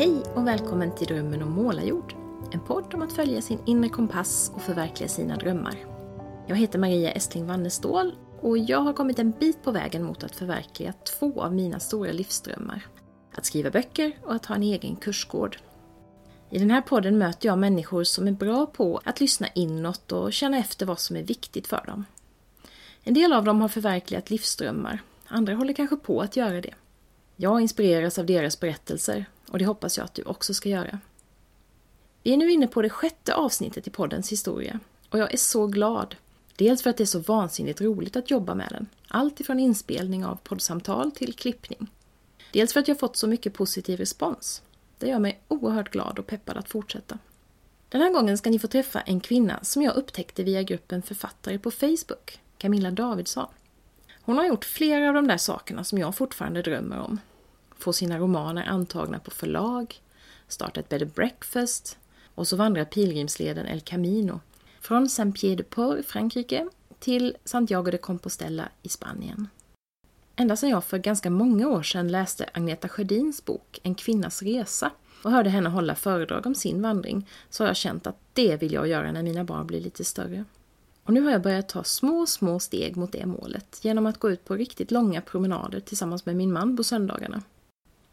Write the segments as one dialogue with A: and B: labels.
A: Hej och välkommen till Drömmen om målarjord. En podd om att följa sin inre kompass och förverkliga sina drömmar. Jag heter Maria Estling Wannestål och jag har kommit en bit på vägen mot att förverkliga två av mina stora livsdrömmar. Att skriva böcker och att ha en egen kursgård. I den här podden möter jag människor som är bra på att lyssna inåt och känna efter vad som är viktigt för dem. En del av dem har förverkligat livsdrömmar, andra håller kanske på att göra det. Jag inspireras av deras berättelser och det hoppas jag att du också ska göra. Vi är nu inne på det sjätte avsnittet i poddens historia och jag är så glad. Dels för att det är så vansinnigt roligt att jobba med den, allt ifrån inspelning av poddsamtal till klippning. Dels för att jag fått så mycket positiv respons. Det gör mig oerhört glad och peppad att fortsätta. Den här gången ska ni få träffa en kvinna som jag upptäckte via gruppen författare på Facebook, Camilla Davidsson. Hon har gjort flera av de där sakerna som jag fortfarande drömmer om. Få sina romaner antagna på förlag, starta ett bed and breakfast och så vandrar pilgrimsleden El Camino från Saint-Pierre-de-Port i Frankrike till Santiago de Compostela i Spanien. Ända sedan jag för ganska många år sedan läste Agneta Sjödins bok En kvinnas resa och hörde henne hålla föredrag om sin vandring så har jag känt att det vill jag göra när mina barn blir lite större. Och nu har jag börjat ta små, små steg mot det målet genom att gå ut på riktigt långa promenader tillsammans med min man på söndagarna.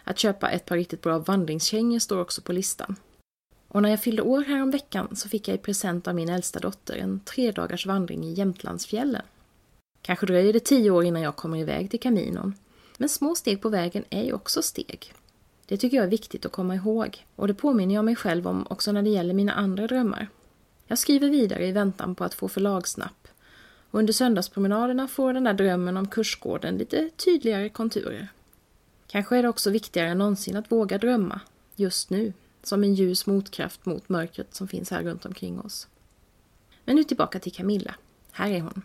A: Att köpa ett par riktigt bra vandringskängor står också på listan. Och när jag fyllde år häromveckan så fick jag i present av min äldsta dotter en tre dagars vandring i Jämtlandsfjällen. Kanske dröjer det tio år innan jag kommer iväg till Kaminon, Men små steg på vägen är ju också steg. Det tycker jag är viktigt att komma ihåg och det påminner jag mig själv om också när det gäller mina andra drömmar. Jag skriver vidare i väntan på att få förlagsnapp och under söndagspromenaderna får den där drömmen om kursgården lite tydligare konturer. Kanske är det också viktigare än någonsin att våga drömma, just nu, som en ljus motkraft mot mörkret som finns här runt omkring oss. Men nu tillbaka till Camilla. Här är hon.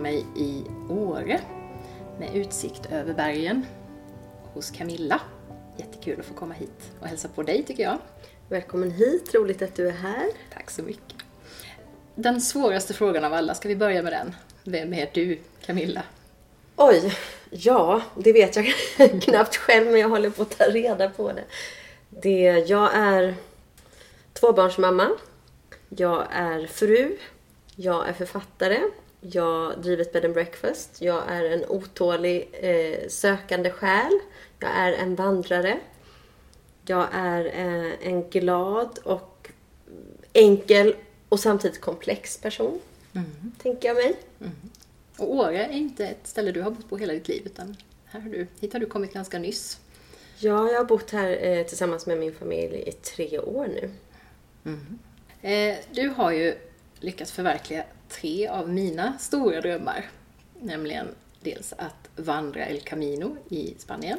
A: Jag mig i Åre med utsikt över bergen hos Camilla. Jättekul att få komma hit och hälsa på dig tycker jag.
B: Välkommen hit, roligt att du är här.
A: Tack så mycket. Den svåraste frågan av alla, ska vi börja med den? Vem är du, Camilla?
B: Oj, ja, det vet jag knappt själv men jag håller på att ta reda på det. det jag är tvåbarnsmamma. Jag är fru. Jag är författare. Jag driver ett bed and breakfast. Jag är en otålig eh, sökande själ. Jag är en vandrare. Jag är eh, en glad och enkel och samtidigt komplex person. Mm. Tänker jag mig. Mm.
A: Och Åre är inte ett ställe du har bott på hela ditt liv utan här har du, hit har du kommit ganska nyss.
B: Ja, jag har bott här eh, tillsammans med min familj i tre år nu.
A: Mm. Eh, du har ju lyckats förverkliga tre av mina stora drömmar. Nämligen dels att vandra El Camino i Spanien.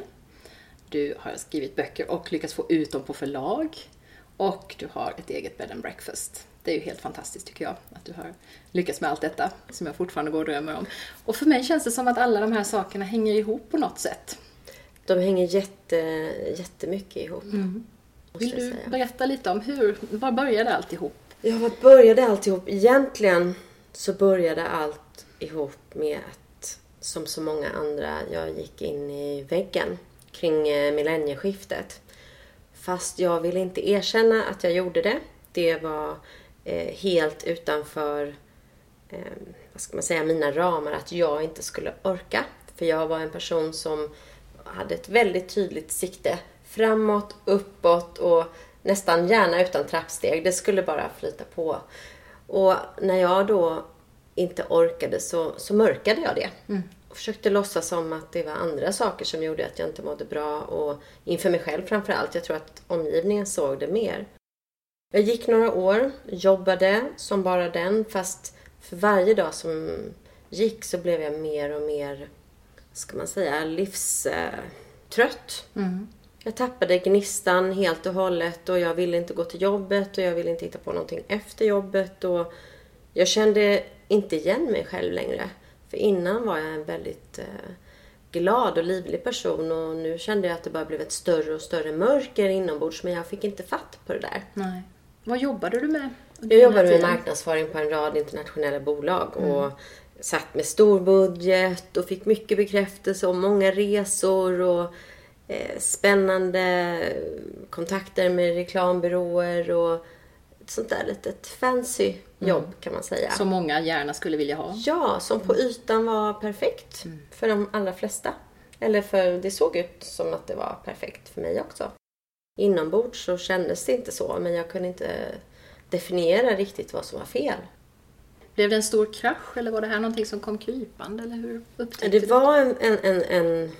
A: Du har skrivit böcker och lyckats få ut dem på förlag. Och du har ett eget bed and breakfast. Det är ju helt fantastiskt tycker jag, att du har lyckats med allt detta som jag fortfarande går och drömmer om. Och för mig känns det som att alla de här sakerna hänger ihop på något sätt.
B: De hänger jätte, jättemycket ihop.
A: Mm. Vill du berätta lite om hur, var började alltihop?
B: Ja, var började alltihop? Egentligen så började allt ihop med att, som så många andra, jag gick in i väggen kring eh, millennieskiftet. Fast jag ville inte erkänna att jag gjorde det. Det var eh, helt utanför, eh, vad ska man säga, mina ramar att jag inte skulle orka. För jag var en person som hade ett väldigt tydligt sikte framåt, uppåt och nästan gärna utan trappsteg. Det skulle bara flyta på. Och när jag då inte orkade så, så mörkade jag det. Mm. Och försökte låtsas som att det var andra saker som gjorde att jag inte mådde bra. Och inför mig själv framförallt. Jag tror att omgivningen såg det mer. Jag gick några år, jobbade som bara den. Fast för varje dag som gick så blev jag mer och mer, ska man säga, livstrött. Mm. Jag tappade gnistan helt och hållet och jag ville inte gå till jobbet och jag ville inte hitta på någonting efter jobbet. Och jag kände inte igen mig själv längre. För innan var jag en väldigt eh, glad och livlig person och nu kände jag att det bara blev ett större och större mörker inombords men jag fick inte fatt på det där.
A: Nej. Vad jobbade du med?
B: Jag jobbade med marknadsföring på en rad internationella bolag och satt med stor budget och fick mycket bekräftelse och många resor och spännande kontakter med reklambyråer och ett sånt där litet fancy jobb kan man säga.
A: Som många gärna skulle vilja ha.
B: Ja, som på ytan var perfekt för de allra flesta. Eller för det såg ut som att det var perfekt för mig också. Inombords så kändes det inte så, men jag kunde inte definiera riktigt vad som var fel.
A: Blev det en stor krasch eller var det här någonting som kom krypande? Eller hur upptäckte
B: Det var en, en, en, en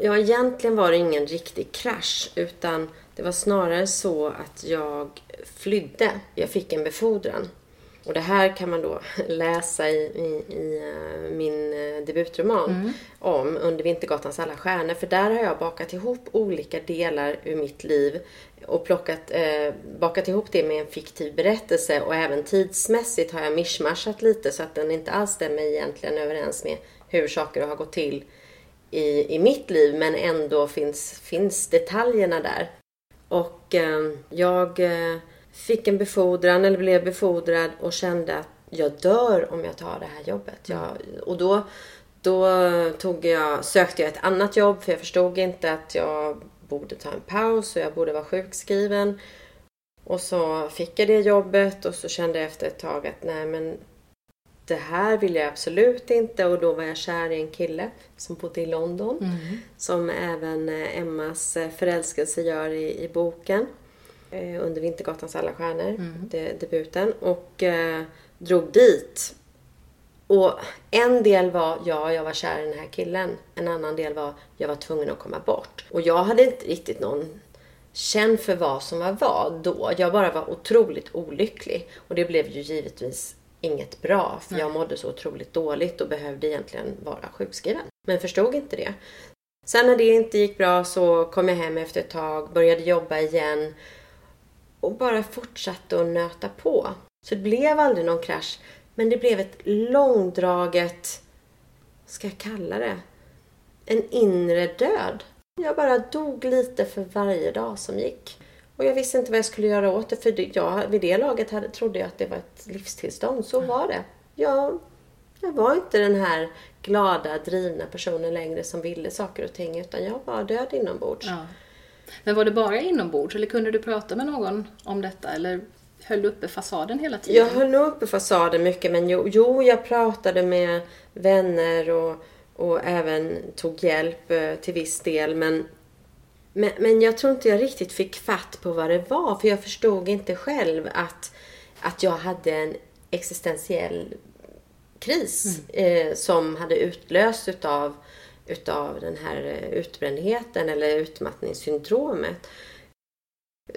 B: Ja, egentligen var det ingen riktig krasch utan det var snarare så att jag flydde. Jag fick en befordran. Och det här kan man då läsa i, i, i eh, min eh, debutroman om Under Vintergatans alla stjärnor. För där har jag bakat ihop olika delar ur mitt liv och plockat, eh, bakat ihop det med en fiktiv berättelse och även tidsmässigt har jag mischmaschat lite så att den inte alls stämmer egentligen överens med hur saker har gått till i, i mitt liv men ändå finns, finns detaljerna där. Och eh, jag eh, fick en befordran eller blev befordrad och kände att jag dör om jag tar det här jobbet. Jag, och då, då tog jag, sökte jag ett annat jobb för jag förstod inte att jag borde ta en paus och jag borde vara sjukskriven. Och så fick jag det jobbet och så kände jag efter ett tag att nej men det här vill jag absolut inte och då var jag kär i en kille som bodde i London. Som även eh, Emmas eh, förälskelse gör i, i boken. Eh, under Vintergatans alla stjärnor, de, debuten. Och eh, drog dit. Och en del var, ja, jag var kär i den här killen. En annan del var, jag var tvungen att komma bort. Och jag hade inte riktigt någon känn för vad som var vad då. Jag bara var otroligt olycklig. Och det blev ju givetvis inget bra. För jag mådde så otroligt dåligt och behövde egentligen vara sjukskriven. Men förstod inte det. Sen när det inte gick bra så kom jag hem efter ett tag, började jobba igen och bara fortsatte att nöta på. Så det blev aldrig någon krasch. Men det blev ett långdraget, ska jag kalla det? En inre död. Jag bara dog lite för varje dag som gick. Och jag visste inte vad jag skulle göra åt det. För jag, vid det laget hade, trodde jag att det var ett livstillstånd. Så var det. Jag, jag var inte den här glada, drivna personen längre som ville saker och ting. Utan jag var död inombords.
A: Ja. Men var det bara inombords eller kunde du prata med någon om detta? Eller höll du uppe fasaden hela tiden?
B: Jag höll nog uppe fasaden mycket men jo, jo jag pratade med vänner och, och även tog hjälp eh, till viss del men, men, men jag tror inte jag riktigt fick fatt på vad det var för jag förstod inte själv att, att jag hade en existentiell kris eh, som hade utlösts utav, utav den här eh, utbrändheten eller utmattningssyndromet.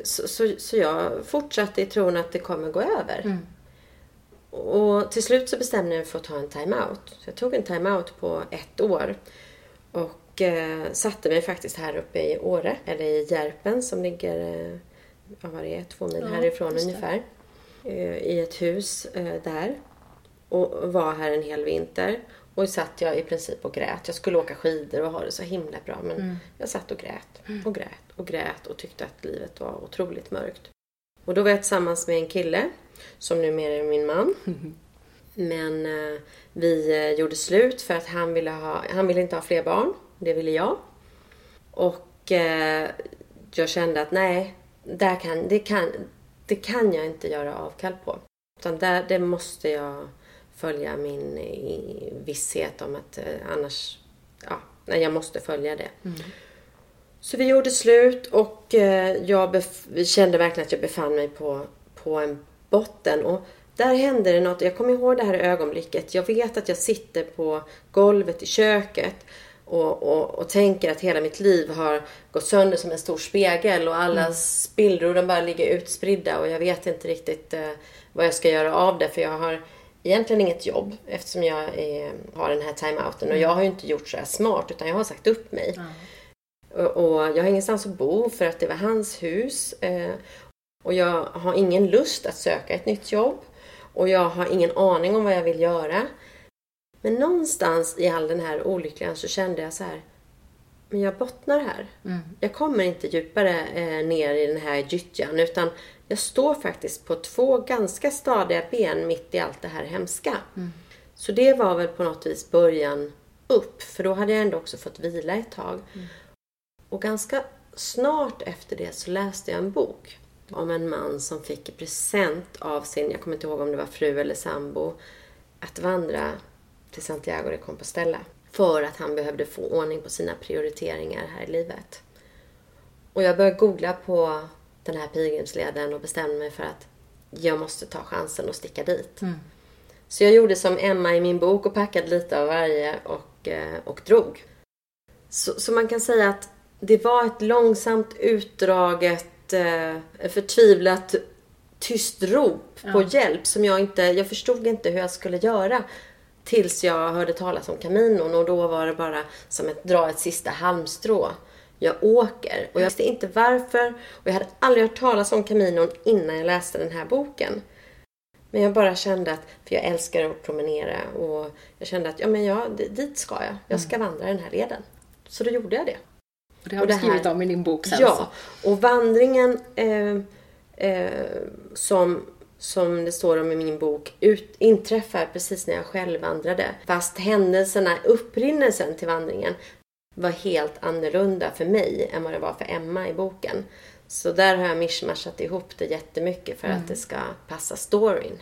B: Så, så, så jag fortsatte i tron att det kommer gå över. Och till slut så bestämde jag mig för att ta en time-out. Så jag tog en time-out på ett år. Och eh, satte mig faktiskt här uppe i Åre, eller i Järpen som ligger, eh, ja, vad det är, två mil
A: Ja,
B: härifrån ungefär. Eh, I ett hus eh, där. Och var här en hel vinter. Och satt jag i princip och grät. Jag skulle åka skidor och ha det så himla bra. Men
A: Mm.
B: jag satt och grät och grät och grät och tyckte att livet var otroligt mörkt. Och då var jag tillsammans med en kille som numera är min man. Men eh, vi eh, gjorde slut för att han ville, ha, han ville inte ha fler barn. Det ville jag. Och eh, jag kände att nej, där kan, det, kan, det kan jag inte göra avkall på. Utan där, det måste jag följa min visshet om att eh, annars, ja, nej, jag måste följa det. Så vi gjorde slut och eh, jag kände verkligen att jag befann mig på, på en botten. Och där hände det något. Jag kommer ihåg det här ögonblicket. Jag vet att jag sitter på golvet i köket och, och, och tänker att hela mitt liv har gått sönder som en stor spegel och alla spillror de bara ligger utspridda och jag vet inte riktigt eh, vad jag ska göra av det för jag har egentligen inget jobb eftersom jag är, har den här timeouten och jag har ju inte gjort så här smart utan jag har sagt upp mig. Och, och jag har ingenstans att bo för att det var hans hus. Eh, och jag har ingen lust att söka ett nytt jobb. Och jag har ingen aning om vad jag vill göra. Men någonstans i all den här olyckan så kände jag så här, men jag bottnar här.
A: Mm.
B: Jag kommer inte djupare eh, ner i den här gyttjan utan jag står faktiskt på två ganska stadiga ben mitt i allt det här hemska. Så det var väl på något vis början upp, för då hade jag ändå också fått vila ett tag. Och ganska snart efter det så läste jag en bok om en man som fick i present av sin, jag kommer inte ihåg om det var fru eller sambo, att vandra till Santiago de Compostela. För att han behövde få ordning på sina prioriteringar här i livet. Och jag började googla på den här pilgrimsleden och bestämde mig för att jag måste ta chansen och sticka dit. Så jag gjorde som Emma i min bok och packade lite av varje och, eh, och drog. Så, så man kan säga att det var ett långsamt utdraget, eh, förtvivlat tyst rop på hjälp som jag inte, jag förstod inte hur jag skulle göra. Tills jag hörde talas om Caminon och då var det bara som att dra ett sista halmstrå. Jag åker och jag visste inte varför och jag hade aldrig hört talas om Caminon innan jag läste den här boken. Men jag bara kände att, för jag älskar att promenera och jag kände att ja men jag, dit ska jag. Jag ska vandra den här leden. Så då gjorde jag det.
A: Och det har
B: Och
A: du
B: det här-
A: skrivit om i din bok sen.
B: Ja, och vandringen eh, eh, som, som det står om i min bok ut, inträffar precis när jag själv vandrade. Fast händelserna, upprinnelsen till vandringen var helt annorlunda för mig än vad det var för Emma i boken. Så där har jag mishmashat ihop det jättemycket för att det ska passa storyn.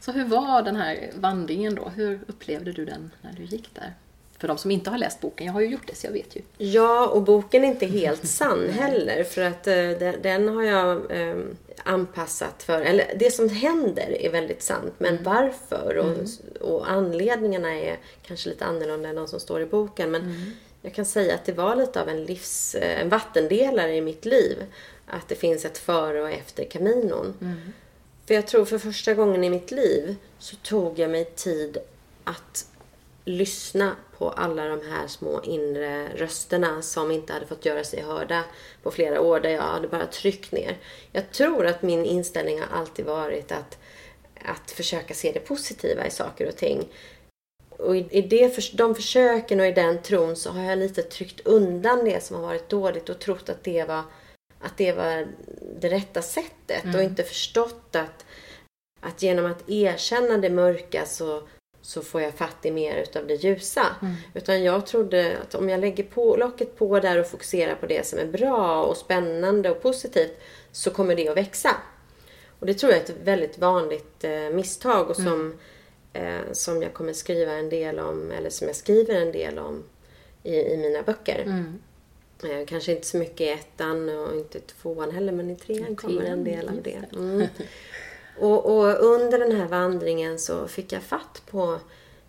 A: Så hur var den här vandringen då? Hur upplevde du den när du gick där? För de som inte har läst boken, jag har ju gjort det så jag vet ju.
B: Ja, och boken är inte helt sann heller. För att eh, den, har jag eh, anpassat för... Eller det som händer är väldigt sant. Men varför och, och anledningarna är kanske lite annorlunda än de som står i boken. Men jag kan säga att det var lite av en livs... eh, En vattendelare i mitt liv. Att det finns ett före och efter Caminon. För jag tror för första gången i mitt liv så tog jag mig tid att lyssna på alla de här små inre rösterna som inte hade fått göra sig hörda på flera år där jag hade bara tryckt ner. Jag tror att min inställning har alltid varit att, att försöka se det positiva i saker och ting. Och i, i det, de försöken och i den tron så har jag lite tryckt undan det som har varit dåligt och trott att det var, att det, var det rätta sättet och inte förstått att, att genom att erkänna det mörka så, så får jag fatt i mer utav det ljusa. Utan jag trodde att om jag lägger på, locket på där och fokuserar på det som är bra och spännande och positivt så kommer det att växa. Och det tror jag är ett väldigt vanligt eh, misstag och som, eh, som jag kommer skriva en del om, eller som jag skriver en del om i, i mina böcker. Eh, kanske inte så mycket i ettan och inte tvåan heller, men i trean kommer en del av det. Och, och under den här vandringen så fick jag fatt på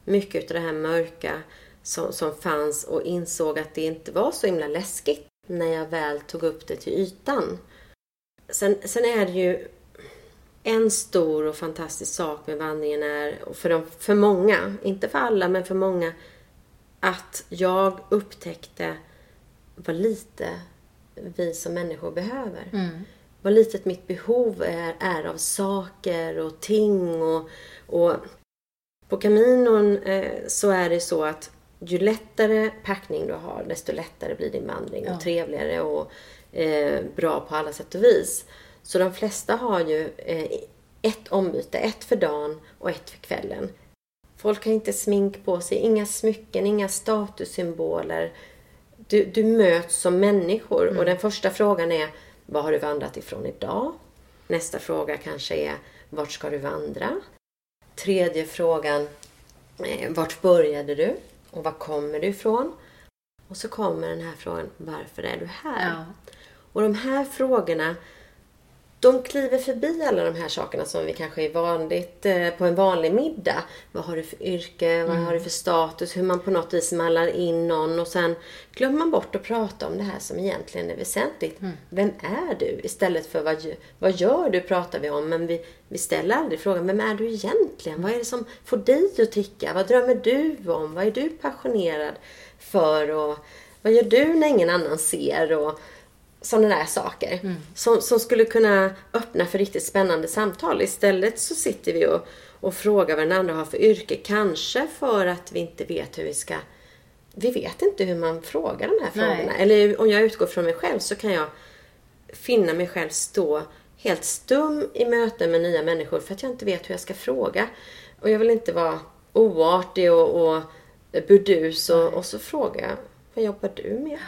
B: mycket av det här mörka som, som fanns och insåg att det inte var så himla läskigt när jag väl tog upp det till ytan. Sen, sen är det ju en stor och fantastisk sak med vandringen är, för, de, för många, inte för alla men för många, att jag upptäckte vad lite vi som människor behöver. Mm. Vad litet mitt behov är, är av saker och ting och, och på Caminon eh, så är det så att ju lättare packning du har desto lättare blir din vandring och trevligare och eh, bra på alla sätt och vis. Så de flesta har ju eh, ett ombyte, ett för dagen och ett för kvällen. Folk har inte smink på sig, inga smycken, inga statussymboler. Du, du möts som människor och den första frågan är Vad har du vandrat ifrån idag? Nästa fråga kanske är Vart ska du vandra? Tredje frågan eh, Vart började du? Och var kommer du ifrån? Och så kommer den här frågan Varför är du här?
A: Ja.
B: Och de här frågorna de kliver förbi alla de här sakerna som vi kanske är vanligt eh, på en vanlig middag. Vad har du för yrke? Vad har du för status? Hur man på något vis mallar in någon och sen glömmer man bort att prata om det här som egentligen är väsentligt. Vem är du? Istället för vad, vad gör du pratar vi om men vi, vi ställer aldrig frågan vem är du egentligen? Vad är det som får dig att ticka? Vad drömmer du om? Vad är du passionerad för? Och vad gör du när ingen annan ser? Och, sådana där saker.
A: Mm.
B: Som, som skulle kunna öppna för riktigt spännande samtal. Istället så sitter vi och, och frågar vad den andra har för yrke. Kanske för att vi inte vet hur vi ska... Vi vet inte hur man frågar de här
A: Nej.
B: frågorna. Eller om jag utgår från mig själv så kan jag finna mig själv stå helt stum i möten med nya människor för att jag inte vet hur jag ska fråga. Och jag vill inte vara oartig och, och burdus och, och så frågar jag, vad jobbar du med?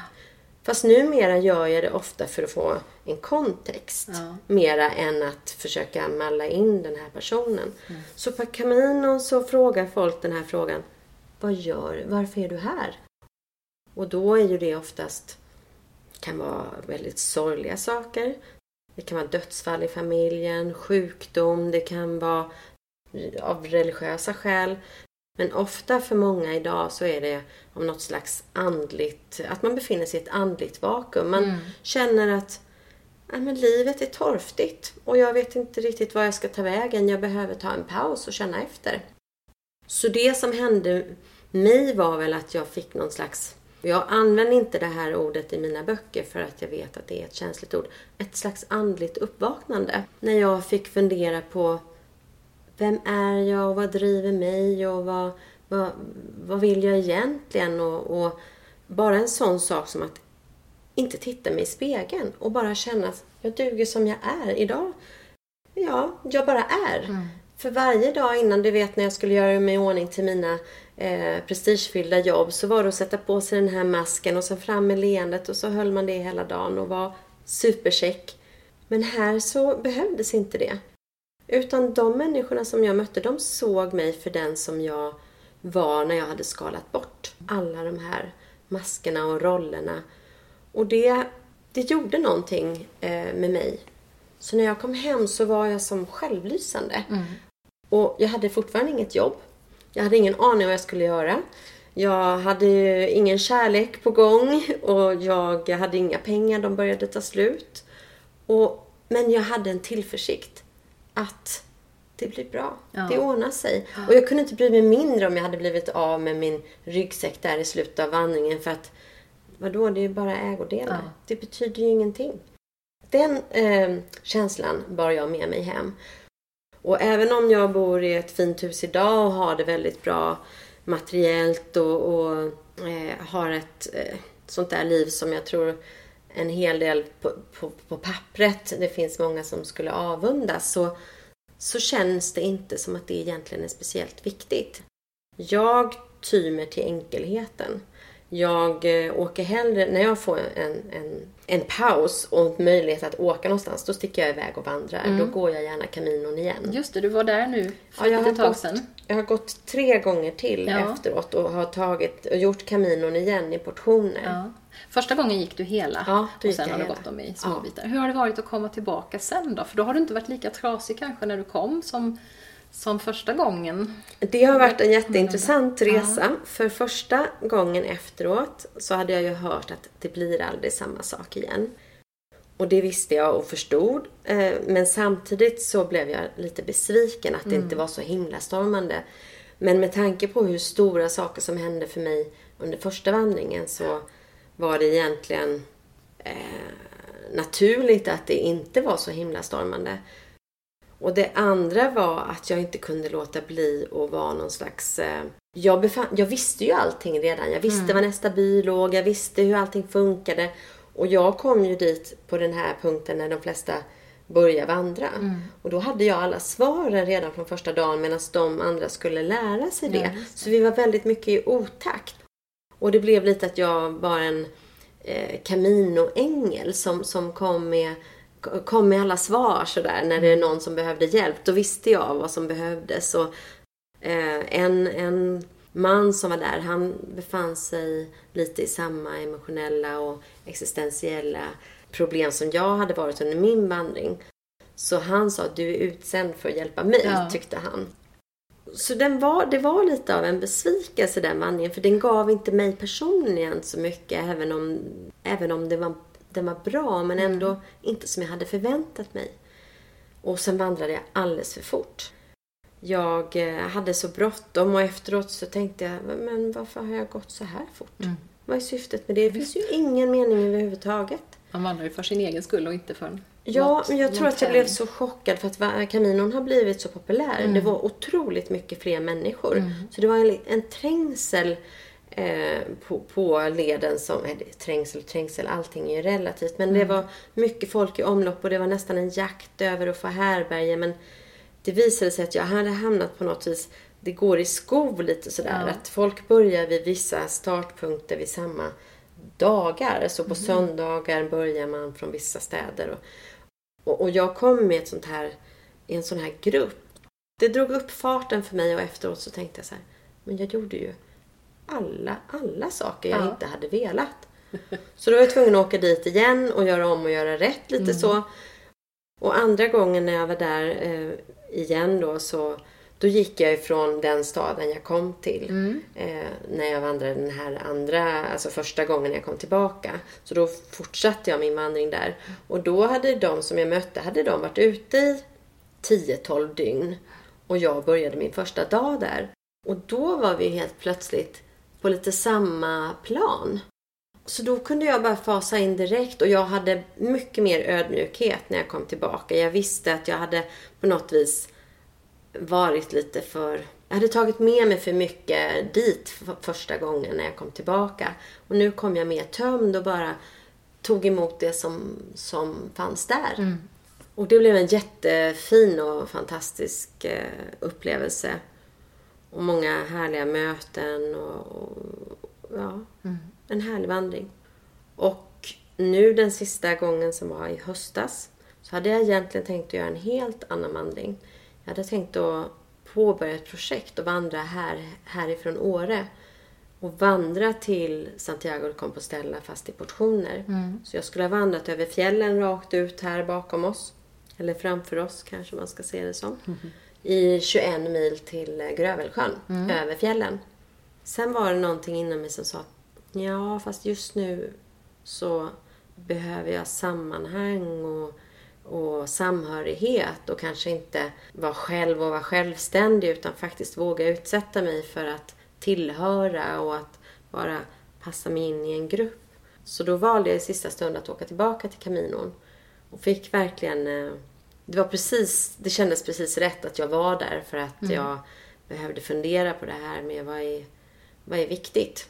B: Fast numera gör jag det ofta för att få en kontext.
A: Ja.
B: Mera än att försöka malla in den här personen.
A: Mm.
B: Så på Camino så frågar folk den här frågan. Vad gör? Varför är du här? Och då är ju det oftast kan vara väldigt sorgliga saker. Det kan vara dödsfall i familjen, sjukdom, det kan vara av religiösa skäl. Men ofta för många idag så är det om något slags andligt, att man befinner sig i ett andligt vakuum. Man
A: Mm.
B: känner att ja, men livet är torftigt och jag vet inte riktigt var jag ska ta vägen. Jag behöver ta en paus och känna efter. Så det som hände mig var väl att jag fick någon slags jag använder inte det här ordet i mina böcker för att jag vet att det är ett känsligt ord. Ett slags andligt uppvaknande. När jag fick fundera på vem är jag och vad driver mig och vad, vad, vad vill jag egentligen? Och, och bara en sån sak som att inte titta mig i spegeln och bara känna att jag duger som jag är idag. Ja, jag bara är. För varje dag innan, du vet när jag skulle göra mig i ordning till mina eh, prestigefyllda jobb så var det att sätta på sig den här masken och så fram med leendet och så höll man det hela dagen och var supercheck. Men här så behövdes inte det. Utan de människorna som jag mötte, de såg mig för den som jag var när jag hade skalat bort alla de här maskerna och rollerna. Och det, det gjorde någonting eh, med mig. Så när jag kom hem så var jag som självlysande. Och jag hade fortfarande inget jobb. Jag hade ingen aning vad jag skulle göra. Jag hade ingen kärlek på gång och jag hade inga pengar, de började ta slut. Och, men jag hade en tillförsikt att det blir bra.
A: Ja.
B: Det ordnar sig. Och jag kunde inte bry mig mindre om jag hade blivit av med min ryggsäck där i slutet av vandringen för att vadå, det är ju bara ägodelar.
A: Ja.
B: Det betyder ju ingenting. Den eh, känslan bar jag med mig hem. Och även om jag bor i ett fint hus idag och har det väldigt bra materiellt och, och eh, har ett eh, sånt där liv som jag tror en hel del på, på, på pappret, det finns många som skulle avundas, så, så känns det inte som att det egentligen är speciellt viktigt. Jag tyr mig till enkelheten. Jag eh, åker hellre, när jag får en, en, en paus och möjlighet att åka någonstans, då sticker jag iväg och vandrar. Då går jag gärna Caminon igen.
A: Just det, du var där nu för
B: Ja, jag
A: ett tag
B: gått-
A: sedan.
B: Jag har gått tre gånger till
A: Ja.
B: efteråt och har tagit och gjort Caminon igen i portioner.
A: Ja. Första gången gick du hela
B: Ja,
A: och sen har du gått dem i
B: Ja.
A: små bitar. Hur har det varit att komma tillbaka sen då? För då har du inte varit lika trasig kanske när du kom som, som första gången.
B: Det har varit en jätteintressant resa. För första gången efteråt så hade jag ju hört att det blir aldrig samma sak igen. Och det visste jag och förstod. Eh, Men samtidigt så blev jag lite besviken att det inte var så himla stormande. Men med tanke på hur stora saker som hände för mig under första vandringen så var det egentligen eh, naturligt att det inte var så himla stormande. Och det andra var att jag inte kunde låta bli att vara någon slags... Eh, jag, befann, jag visste ju allting redan. Jag visste var nästa by låg, jag visste hur allting funkade. Och jag kom ju dit på den här punkten när de flesta börjar vandra. Och då hade jag alla svaren redan från första dagen medan de andra skulle lära sig det. Så vi var väldigt mycket i otakt. Och det blev lite att jag var en eh, Camino-ängel som, som kom med kom med alla svar sådär när det är någon som behövde hjälp. Då visste jag vad som behövdes. Och, eh, en, en man som var där, han befann sig lite i samma emotionella och existentiella problem som jag hade varit under min vandring. Så han sa att du är utsänd för att hjälpa mig,
A: Ja.
B: tyckte han. Så den var, det var lite av en besvikelse den vandringen, för den gav inte mig personligen så mycket, även om, även om det var, den var bra, men ändå inte som jag hade förväntat mig. Och sen vandrade jag alldeles för fort. Jag eh, hade så bråttom och efteråt så tänkte jag, men varför har jag gått så här fort? Vad är syftet med det? Det finns ju ingen mening överhuvudtaget.
A: Man vandrar ju för sin egen skull och inte för
B: Ja, men jag tror att jag blev så chockad för att Caminon har blivit så populär.
A: Mm.
B: Det var otroligt mycket fler människor. Så det var en, en trängsel eh, på, på leden som, trängsel och trängsel, allting är ju relativt. Men
A: Mm.
B: det var mycket folk i omlopp och det var nästan en jakt över att få härberge. Men det visade sig att jag hade hamnat på något vis, det går i skov lite sådär.
A: Ja.
B: Att folk börjar vid vissa startpunkter vid samma dagar. Så på söndagar börjar man från vissa städer. Och, och, och jag kom med ett sånt här, i en sån här grupp. Det drog upp farten för mig och efteråt så tänkte jag så här, men jag gjorde ju alla, alla saker jag
A: Ja.
B: inte hade velat. Så då var jag tvungen att åka dit igen och göra om och göra rätt lite så. Och andra gången när jag var där eh, igen då så då gick jag ifrån den staden jag kom till. Eh, när jag vandrade den här andra, alltså första gången jag kom tillbaka. Så då fortsatte jag min vandring där. Och då hade de som jag mötte, hade de varit ute i 10-12 dygn. Och jag började min första dag där. Och då var vi helt plötsligt på lite samma plan. Så då kunde jag bara fasa in direkt och jag hade mycket mer ödmjukhet när jag kom tillbaka. Jag visste att jag hade på något vis varit lite för... Jag hade tagit med mig för mycket dit för första gången när jag kom tillbaka. Och nu kom jag mer tömd och bara tog emot det som, som fanns där. Och det blev en jättefin och fantastisk eh, upplevelse. Och många härliga möten och, och ja, en härlig vandring. Och nu den sista gången som var i höstas så hade jag egentligen tänkt att göra en helt annan vandring. Jag hade tänkt att påbörja ett projekt och vandra här, härifrån Åre och vandra till Santiago de Compostela fast i portioner. Så jag skulle ha vandrat över fjällen rakt ut här bakom oss. Eller framför oss kanske man ska se det som. I 21 mil till Grövelsjön, över fjällen. Sen var det någonting inom mig som sa att ja, fast just nu så behöver jag sammanhang och, och samhörighet och kanske inte vara själv och vara självständig utan faktiskt våga utsätta mig för att tillhöra och att bara passa mig in i en grupp. Så då valde jag i sista stund att åka tillbaka till Caminon och fick verkligen eh, det var precis, det kändes precis rätt att jag var där för att jag behövde fundera på det här med vad är, vad är viktigt.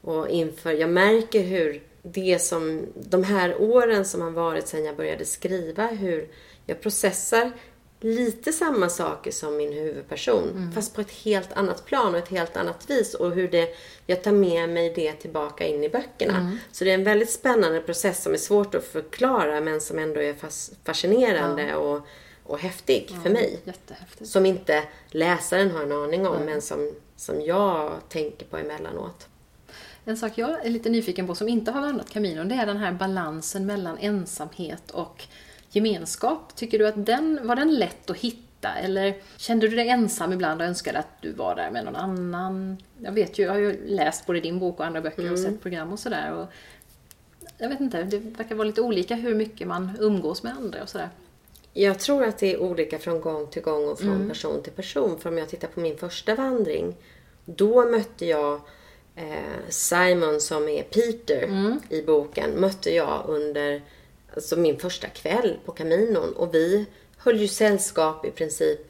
B: Och inför, jag märker hur det som, de här åren som har varit sedan jag började skriva, hur jag processar lite samma saker som min huvudperson. Fast på ett helt annat plan och ett helt annat vis. Och hur det, jag tar med mig det tillbaka in i böckerna. Så det är en väldigt spännande process som är svårt att förklara men som ändå är fas, fascinerande och, och häftig för mig. Som inte läsaren har en aning om men som, som jag tänker på emellanåt.
A: En sak jag är lite nyfiken på som inte har vandrat Caminon, det är den här balansen mellan ensamhet och gemenskap. Tycker du att den, var den lätt att hitta? Eller kände du dig ensam ibland och önskade att du var där med någon annan? Jag vet ju, jag har ju läst både din bok och andra böcker och sett program och sådär. Jag vet inte, det verkar vara lite olika hur mycket man umgås med andra och sådär.
B: Jag tror att det är olika från gång till gång och från person till person. För om jag tittar på min första vandring, då mötte jag Simon som är Peter i boken, mötte jag under alltså min första kväll på Caminon. Och vi höll ju sällskap i princip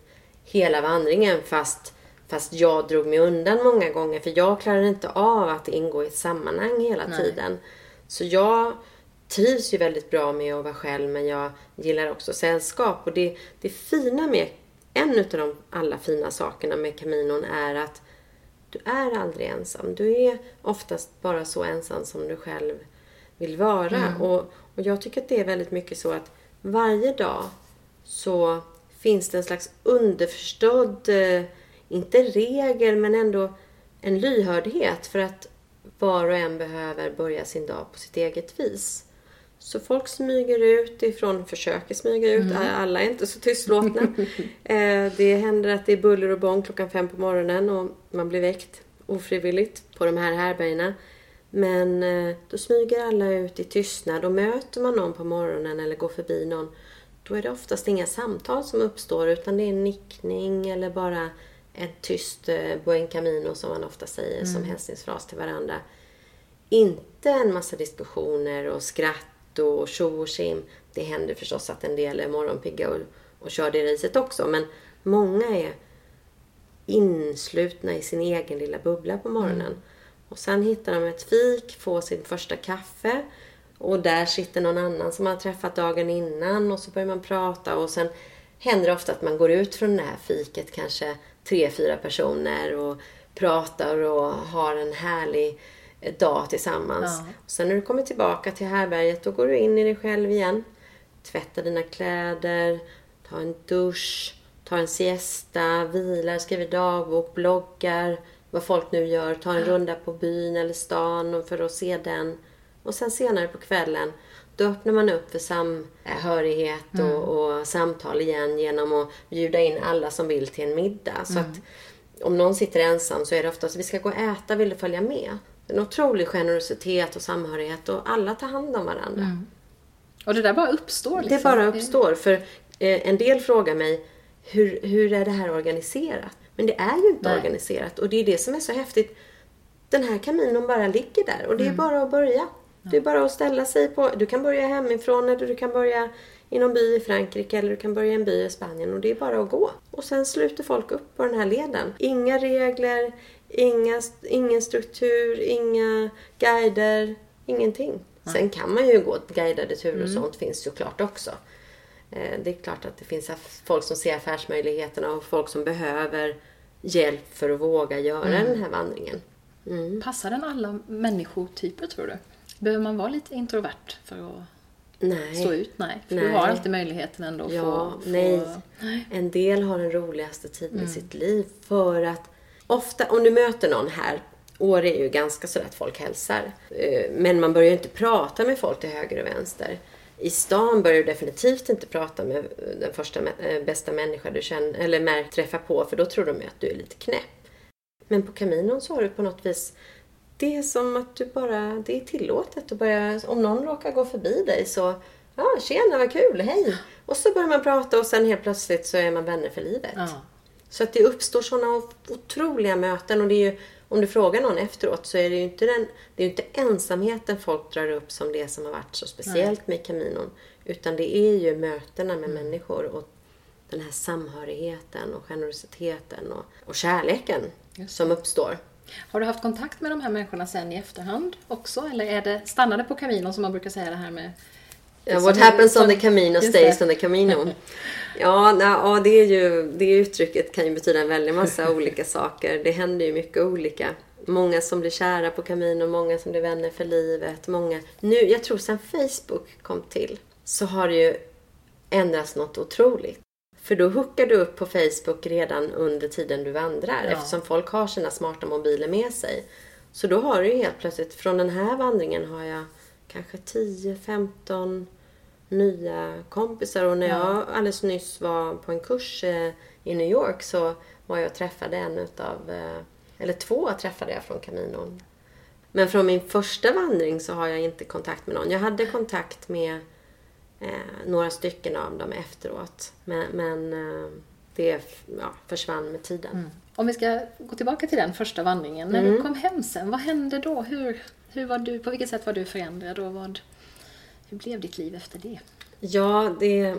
B: hela vandringen fast, fast jag drog mig undan många gånger för jag klarade inte av att ingå i ett sammanhang hela tiden. Så jag trivs ju väldigt bra med att vara själv men jag gillar också sällskap. Och det, det fina med, en av de alla fina sakerna med Caminon är att du är aldrig ensam. Du är oftast bara så ensam som du själv vill vara. Och, och jag tycker att det är väldigt mycket så att varje dag så finns det en slags underförstådd, eh, inte regel men ändå en lyhördhet för att var och en behöver börja sin dag på sitt eget vis. Så folk smyger ut ifrån, försöker smyga ut, alla är inte så tystlåtna. eh, det händer att det är buller och bång klockan fem på morgonen och man blir väckt ofrivilligt på de här härbergena. Men eh, då smyger alla ut i tystnad och möter man någon på morgonen eller går förbi någon då är det oftast inga samtal som uppstår utan det är en nickning eller bara ett tyst eh, buen camino som man ofta säger som hälsningsfras till varandra. Inte en massa diskussioner och skratt och tjo och tjim. Det händer förstås att en del är morgonpigga och, och kör det racet också. Men många är inslutna i sin egen lilla bubbla på morgonen. Mm. Och sen hittar de ett fik, får sin första kaffe. Och där sitter någon annan som har träffat dagen innan och så börjar man prata och sen händer det ofta att man går ut från det här fiket, kanske tre, fyra personer och pratar och har en härlig dag tillsammans. Ja. Och sen när du kommer tillbaka till härberget då går du in i dig själv igen. Tvättar dina kläder, tar en dusch, tar en siesta, vilar, skriver dagbok, bloggar, vad folk nu gör, tar en runda på byn eller stan för att se den. Och sen senare på kvällen då öppnar man upp för samhörighet och, mm. och, samtal igen genom att bjuda in alla som vill till en middag. Så mm. att om någon sitter ensam så är det oftast vi ska gå och äta, vill du följa med? En otrolig generositet och samhörighet och alla tar hand om varandra. Mm.
A: Och det där bara uppstår?
B: Liksom. Det bara uppstår. För eh, en del frågar mig hur, hur är det här organiserat? Men det är ju inte Nej. organiserat och det är det som är så häftigt. Den här kaminon bara ligger där och det är mm. bara att börja. Det är bara att ställa sig på... Du kan börja hemifrån eller du kan börja i någon by i Frankrike eller du kan börja i en by i Spanien och det är bara att gå. Och sen sluter folk upp på den här leden. Inga regler, inga, ingen struktur, inga guider, ingenting. Nej. Sen kan man ju gå guidade turer och mm. sånt finns såklart också. Eh, det är klart att det finns folk som ser affärsmöjligheterna och folk som behöver hjälp för att våga göra mm. den här vandringen.
A: Mm. Passar den alla människotyper tror du? Behöver man vara lite introvert för att nej. stå ut? Nej, för nej. du har alltid möjligheten ändå att
B: ja, få, nej. nej. En del har den roligaste tiden mm. i sitt liv för att ofta, om du möter någon här Åre är ju ganska sådär att folk hälsar. Eh, men man börjar inte prata med folk till höger och vänster. I stan börjar du definitivt inte prata med den första eh, bästa människa du känner, eller träffar på för då tror de att du är lite knäpp. Men på Caminon så har du på något vis det är som att du bara, det är tillåtet att börja, om någon råkar gå förbi dig så, ja tjena vad kul, hej! Och så börjar man prata och sen helt plötsligt så är man vänner för livet. Ja. Så att det uppstår sådana otroliga möten och det är ju, om du frågar någon efteråt så är det ju inte, den, det är inte ensamheten folk drar upp som det som har varit så speciellt Nej. med Caminon. Utan det är ju mötena med mm. människor och den här samhörigheten och generositeten och, och kärleken som uppstår.
A: Har du haft kontakt med de här människorna sen i efterhand också? Eller är det, stannade på Camino som man brukar säga det här med
B: Yeah, what happens on the Camino stays on the Camino. Ja, ja det, är ju, det uttrycket kan ju betyda en väldig massa olika saker. Det händer ju mycket olika. Många som blir kära på Camino, många som blir vänner för livet. Många... Nu, jag tror sen Facebook kom till så har det ju ändrats något otroligt. För då hookar du upp på Facebook redan under tiden du vandrar ja. eftersom folk har sina smarta mobiler med sig. Så då har du ju helt plötsligt, från den här vandringen har jag kanske 10-15 nya kompisar och när ja. jag alldeles nyss var på en kurs eh, i New York så var jag och träffade en utav, eh, eller två träffade jag från Caminon. Men från min första vandring så har jag inte kontakt med någon. Jag hade kontakt med eh, några stycken av dem efteråt. Men, men eh, det ja, försvann med tiden. Mm.
A: Om vi ska gå tillbaka till den första vandringen. När mm. du kom hem sen, vad hände då? Hur, hur var du, på vilket sätt var du förändrad och vad, hur blev ditt liv efter det?
B: Ja, det,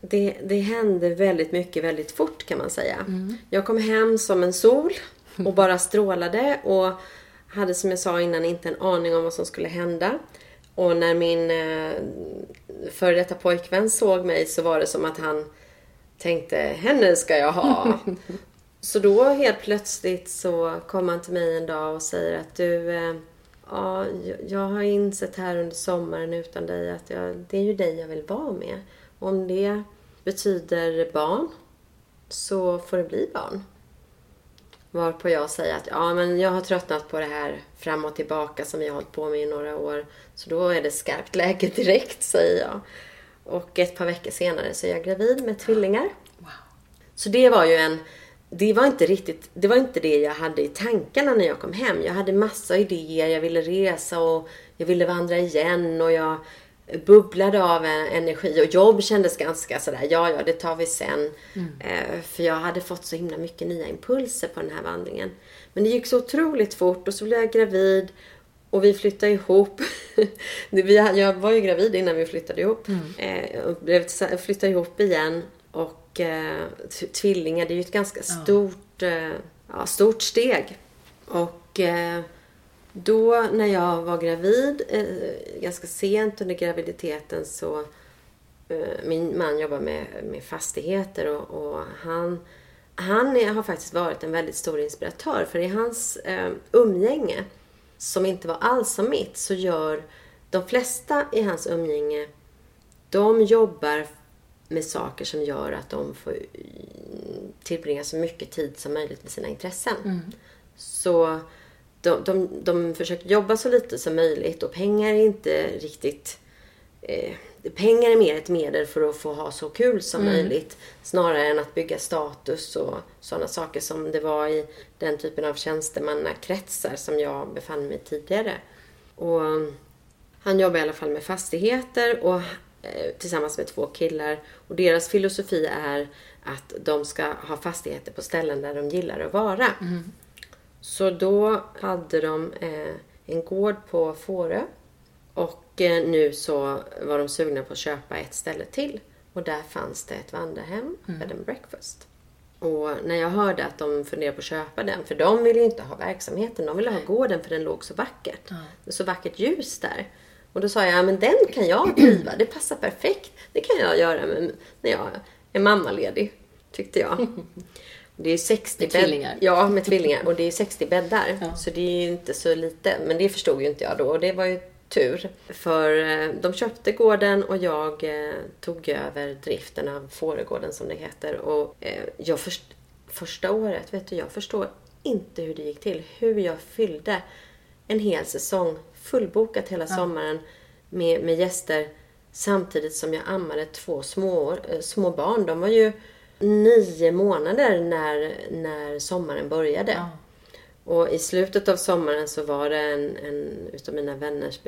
B: det, det hände väldigt mycket väldigt fort kan man säga. Mm. Jag kom hem som en sol och bara strålade och hade som jag sa innan inte en aning om vad som skulle hända. Och när min eh, före detta pojkvän såg mig så var det som att han tänkte, henne ska jag ha. så då helt plötsligt så kom han till mig en dag och säger att du, eh, ja, jag har insett här under sommaren utan dig att jag, det är ju dig jag vill vara med. Och om det betyder barn så får det bli barn. Varpå jag säger att ja, men jag har tröttnat på det här fram och tillbaka som vi har hållit på med i några år. Så då är det skarpt läge direkt, säger jag. Och ett par veckor senare så är jag gravid med tvillingar. Wow. Så det var ju en... Det var inte riktigt... Det var inte det jag hade i tankarna när jag kom hem. Jag hade massa idéer. Jag ville resa och jag ville vandra igen och jag bubblade av energi och jobb kändes ganska sådär, ja ja det tar vi sen. Mm. Eh, för jag hade fått så himla mycket nya impulser på den här vandringen. Men det gick så otroligt fort och så blev jag gravid Och vi flyttade ihop. jag var ju gravid innan vi flyttade ihop. Mm. Eh, flyttade ihop igen. Och eh, tvillingar, det är ju ett ganska stort, eh, ja, stort steg. Och eh, då när jag var gravid, eh, ganska sent under graviditeten så eh, min man jobbar med, med fastigheter och, och han, han är, har faktiskt varit en väldigt stor inspiratör. För i hans eh, umgänge, som inte var alls som mitt, så gör de flesta i hans umgänge, de jobbar med saker som gör att de får tillbringa så mycket tid som möjligt med sina intressen. Mm. Så de, de, de försöker jobba så lite som möjligt och pengar är inte riktigt... Eh, pengar är mer ett medel för att få ha så kul som mm. möjligt. Snarare än att bygga status och sådana saker som det var i den typen av tjänstemannakretsar som jag befann mig tidigare. Och han jobbar i alla fall med fastigheter och eh, tillsammans med två killar. Och deras filosofi är att de ska ha fastigheter på ställen där de gillar att vara. Mm. Så då hade de eh, en gård på Fårö. Och eh, nu så var de sugna på att köpa ett ställe till. Och där fanns det ett vandrarhem, mm. bed and breakfast. Och när jag hörde att de funderade på att köpa den, för de ville inte ha verksamheten, de ville ha gården för den låg så vackert. Mm. Det så vackert ljus där. Och då sa jag, ja men den kan jag driva, det passar perfekt. Det kan jag göra med, när jag är mammaledig, tyckte jag. Det är 60
A: med tvillingar.
B: Ja, med tvillingar. Och det är 60 bäddar. Ja. Så det är ju inte så lite. Men det förstod ju inte jag då. Och det var ju tur. För eh, de köpte gården och jag eh, tog över driften av Fårögården som det heter. Och eh, jag först, första året, vet du, jag förstår inte hur det gick till. Hur jag fyllde en hel säsong, fullbokat hela ja. sommaren med, med gäster. Samtidigt som jag ammade två små, små barn. De var ju nio månader när, när sommaren började. Ja. Och i slutet av sommaren så var det en, en utav mina vänners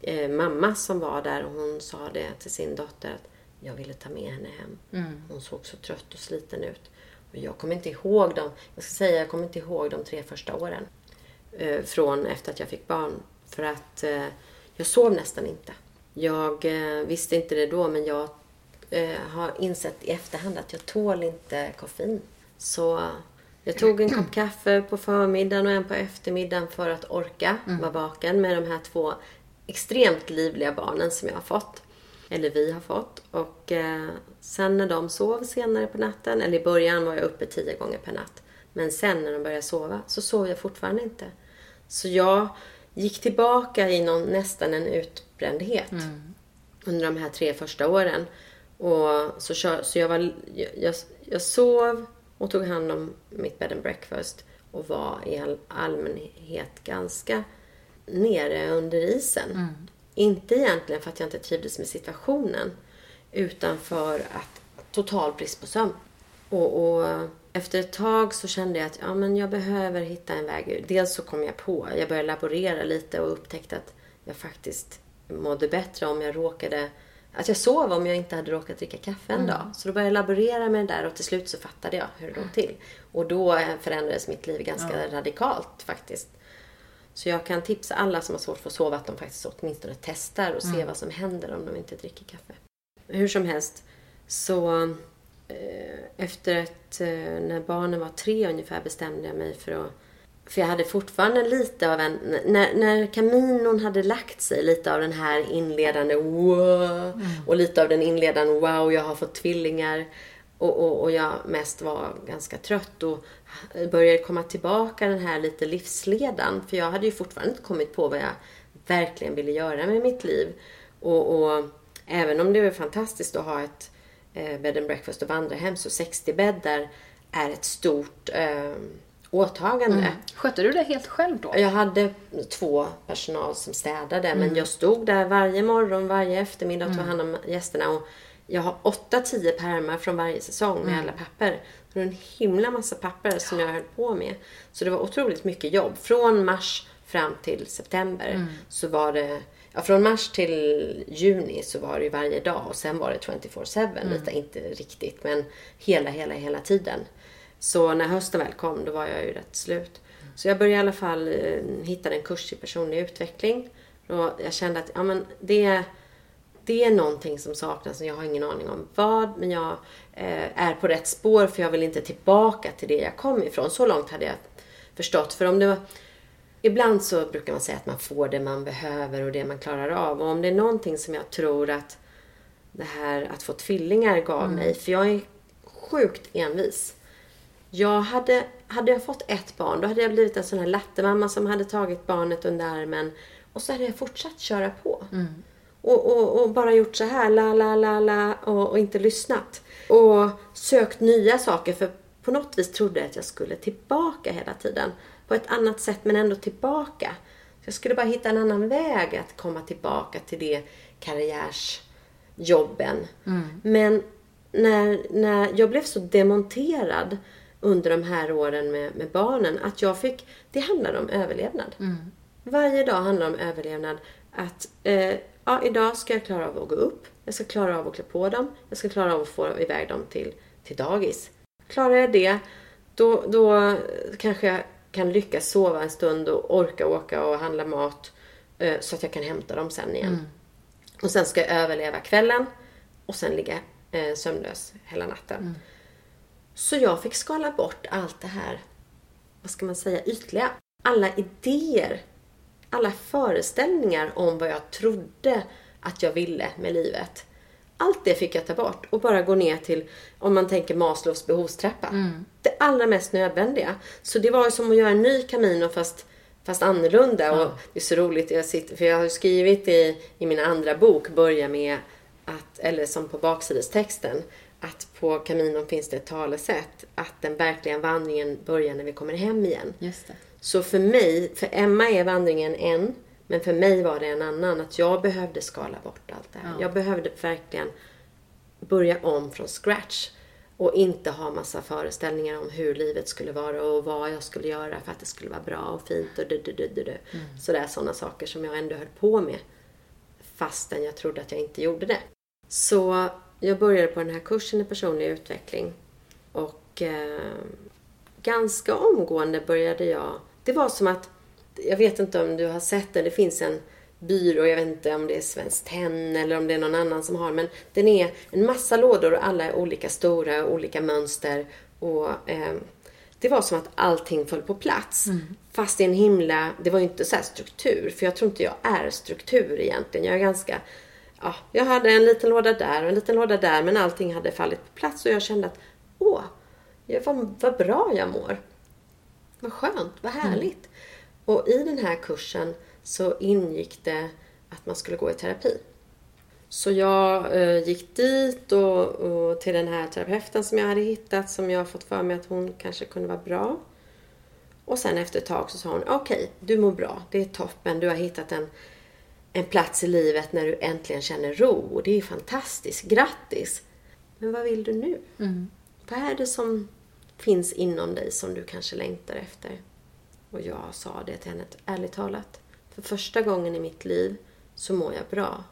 B: eh, mamma som var där och hon sa det till sin dotter att jag ville ta med henne hem. Mm. Hon såg så trött och sliten ut. Och jag kommer inte ihåg dem, jag ska säga jag kommer inte ihåg de tre första åren. Eh, från efter att jag fick barn. För att eh, jag sov nästan inte. Jag eh, visste inte det då men jag eh, har insett i efterhand att jag tål inte koffein. Så jag tog en kopp kaffe på förmiddagen och en på eftermiddagen för att orka mm. vara vaken med de här två extremt livliga barnen som jag har fått. Eller vi har fått. Och eh, sen när de sov senare på natten, eller i början var jag uppe tio gånger per natt. Men sen när de började sova så sov jag fortfarande inte. Så jag gick tillbaka i någon, nästan en utbrändhet mm. under de här tre första åren. Och så, så jag, var, jag, jag sov och tog hand om mitt bed and breakfast och var i all, allmänhet ganska nere under isen. Mm. Inte egentligen för att jag inte trivdes med situationen utan för att total brist på sömn. Och, och, efter ett tag så kände jag att ja, men jag behöver hitta en väg ur. Dels så kom jag på, jag började laborera lite och upptäckte att jag faktiskt mådde bättre om jag råkade att jag sov om jag inte hade råkat dricka kaffe en mm. dag. Så då började jag laborera med det där och till slut så fattade jag hur det låg till. Och då förändrades mitt liv ganska ja. radikalt faktiskt. Så jag kan tipsa alla som har svårt för att sova att de faktiskt åtminstone testar och mm. ser vad som händer om de inte dricker kaffe. Hur som helst så eh, efter att eh, när barnen var tre ungefär bestämde jag mig för att för jag hade fortfarande lite av en... När, när kaminon hade lagt sig, lite av den här inledande wow mm. och lite av den inledande wow, jag har fått tvillingar. Och, och, och jag mest var ganska trött och började komma tillbaka den här lite livsledan. För jag hade ju fortfarande inte kommit på vad jag verkligen ville göra med mitt liv. Och, och även om det är fantastiskt att ha ett eh, bed and breakfast och vandrarhem så 60 bäddar är ett stort eh, åtagande. Mm.
A: Skötte du det helt själv då?
B: Jag hade två personal som städade mm. men jag stod där varje morgon, varje eftermiddag och tog mm. hand om gästerna. Och jag har 8-10 pärmar från varje säsong med mm. alla papper. Det var en himla massa papper som jag höll på med. Så det var otroligt mycket jobb. Från mars fram till september mm. så var det Ja, från mars till juni så var det ju varje dag och sen var det 24-7. Mm. Lite, inte riktigt men hela, hela, hela tiden. Så när hösten väl kom, då var jag ju rätt slut. Så jag började i alla fall eh, hitta en kurs i personlig utveckling. Och jag kände att ja, men det, det är någonting som saknas och jag har ingen aning om vad. Men jag eh, är på rätt spår för jag vill inte tillbaka till det jag kom ifrån. Så långt hade jag förstått. För om det var, Ibland så brukar man säga att man får det man behöver och det man klarar av. Och om det är någonting som jag tror att det här att få tvillingar gav
A: Mm.
B: mig. För jag är sjukt envis. Jag hade, hade jag fått ett barn, då hade jag blivit en sån här lattemamma som hade tagit barnet under armen. Och så hade jag fortsatt köra på. Och, och, och bara gjort så här, la, la, la, la, och, och inte lyssnat. Och sökt nya saker, för på något vis trodde jag att jag skulle tillbaka hela tiden. På ett annat sätt, men ändå tillbaka. Så jag skulle bara hitta en annan väg att komma tillbaka till det karriärsjobben. Men när, när jag blev så demonterad under de här åren med, med barnen att jag fick, det handlade om överlevnad. Varje dag handlar om överlevnad. Att eh, ja, idag ska jag klara av att gå upp. Jag ska klara av att klä på dem. Jag ska klara av att få iväg dem till, till dagis. Klarar jag det, då, då kanske jag kan lyckas sova en stund och orka åka och handla mat eh, så att jag kan hämta dem sen igen. Och sen ska jag överleva kvällen och sen ligga eh, sömnlös hela natten. Så jag fick skala bort allt det här, vad ska man säga, ytliga. Alla idéer, alla föreställningar om vad jag trodde att jag ville med livet. Allt det fick jag ta bort och bara gå ner till, om man tänker Maslows behovstrappa. Det allra mest nödvändiga. Så det var ju som att göra en ny Camino fast, fast annorlunda. Och det är så roligt, jag sitter, för jag har skrivit i, i min andra bok, börja med att, eller som på baksidestexten, att på Caminon finns det ett talesätt att den verkliga vandringen börjar när vi kommer hem igen.
A: Just det.
B: Så för mig, för Emma är vandringen en, men för mig var det en annan. Att jag behövde skala bort allt det här.
A: Ja.
B: Jag behövde verkligen börja om från scratch. Och inte ha massa föreställningar om hur livet skulle vara och vad jag skulle göra för att det skulle vara bra och fint och du, du, du, du, du. Sådär sådana saker som jag ändå höll på med. Fastän jag trodde att jag inte gjorde det. Så jag började på den här kursen i personlig utveckling. Och eh, ganska omgående började jag... Det var som att, jag vet inte om du har sett det, det finns en byrå, jag vet inte om det är Svenskt Tenn eller om det är någon annan som har, men den är en massa lådor och alla är olika stora, olika mönster och eh, det var som att allting föll på plats. Fast i en himla, det var ju inte så här struktur, för jag tror inte jag är struktur egentligen. Jag är ganska, ja, jag hade en liten låda där och en liten låda där, men allting hade fallit på plats och jag kände att, åh, vad, vad bra jag mår. Vad skönt, vad härligt. Och i den här kursen så ingick det att man skulle gå i terapi. Så jag eh, gick dit och, och till den här terapeuten som jag hade hittat som jag fått för mig att hon kanske kunde vara bra. Och sen efter ett tag så sa hon, okej, du mår bra, det är toppen, du har hittat en, en plats i livet när du äntligen känner ro och det är fantastiskt, grattis! Men vad vill du nu? Vad är det som finns inom dig som du kanske längtar efter? Och jag sa det till henne, ärligt talat. För första gången i mitt liv så mår jag bra.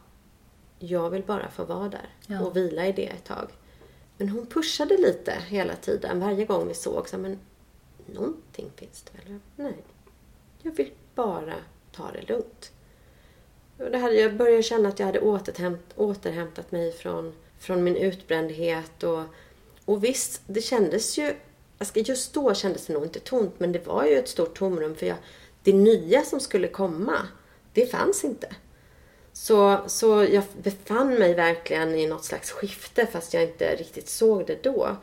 B: Jag vill bara få vara där
A: Ja.
B: och vila i det ett tag. Men hon pushade lite hela tiden, varje gång vi såg. Så, men någonting finns det väl? Nej. Jag vill bara ta det lugnt. Och det hade, jag började känna att jag hade återhämt, återhämtat mig från, från min utbrändhet. Och, och visst, det kändes ju... Just då kändes det nog inte tomt, men det var ju ett stort tomrum. För jag, det nya som skulle komma, det fanns inte. Så, så jag befann mig verkligen i något slags skifte fast jag inte riktigt såg det då.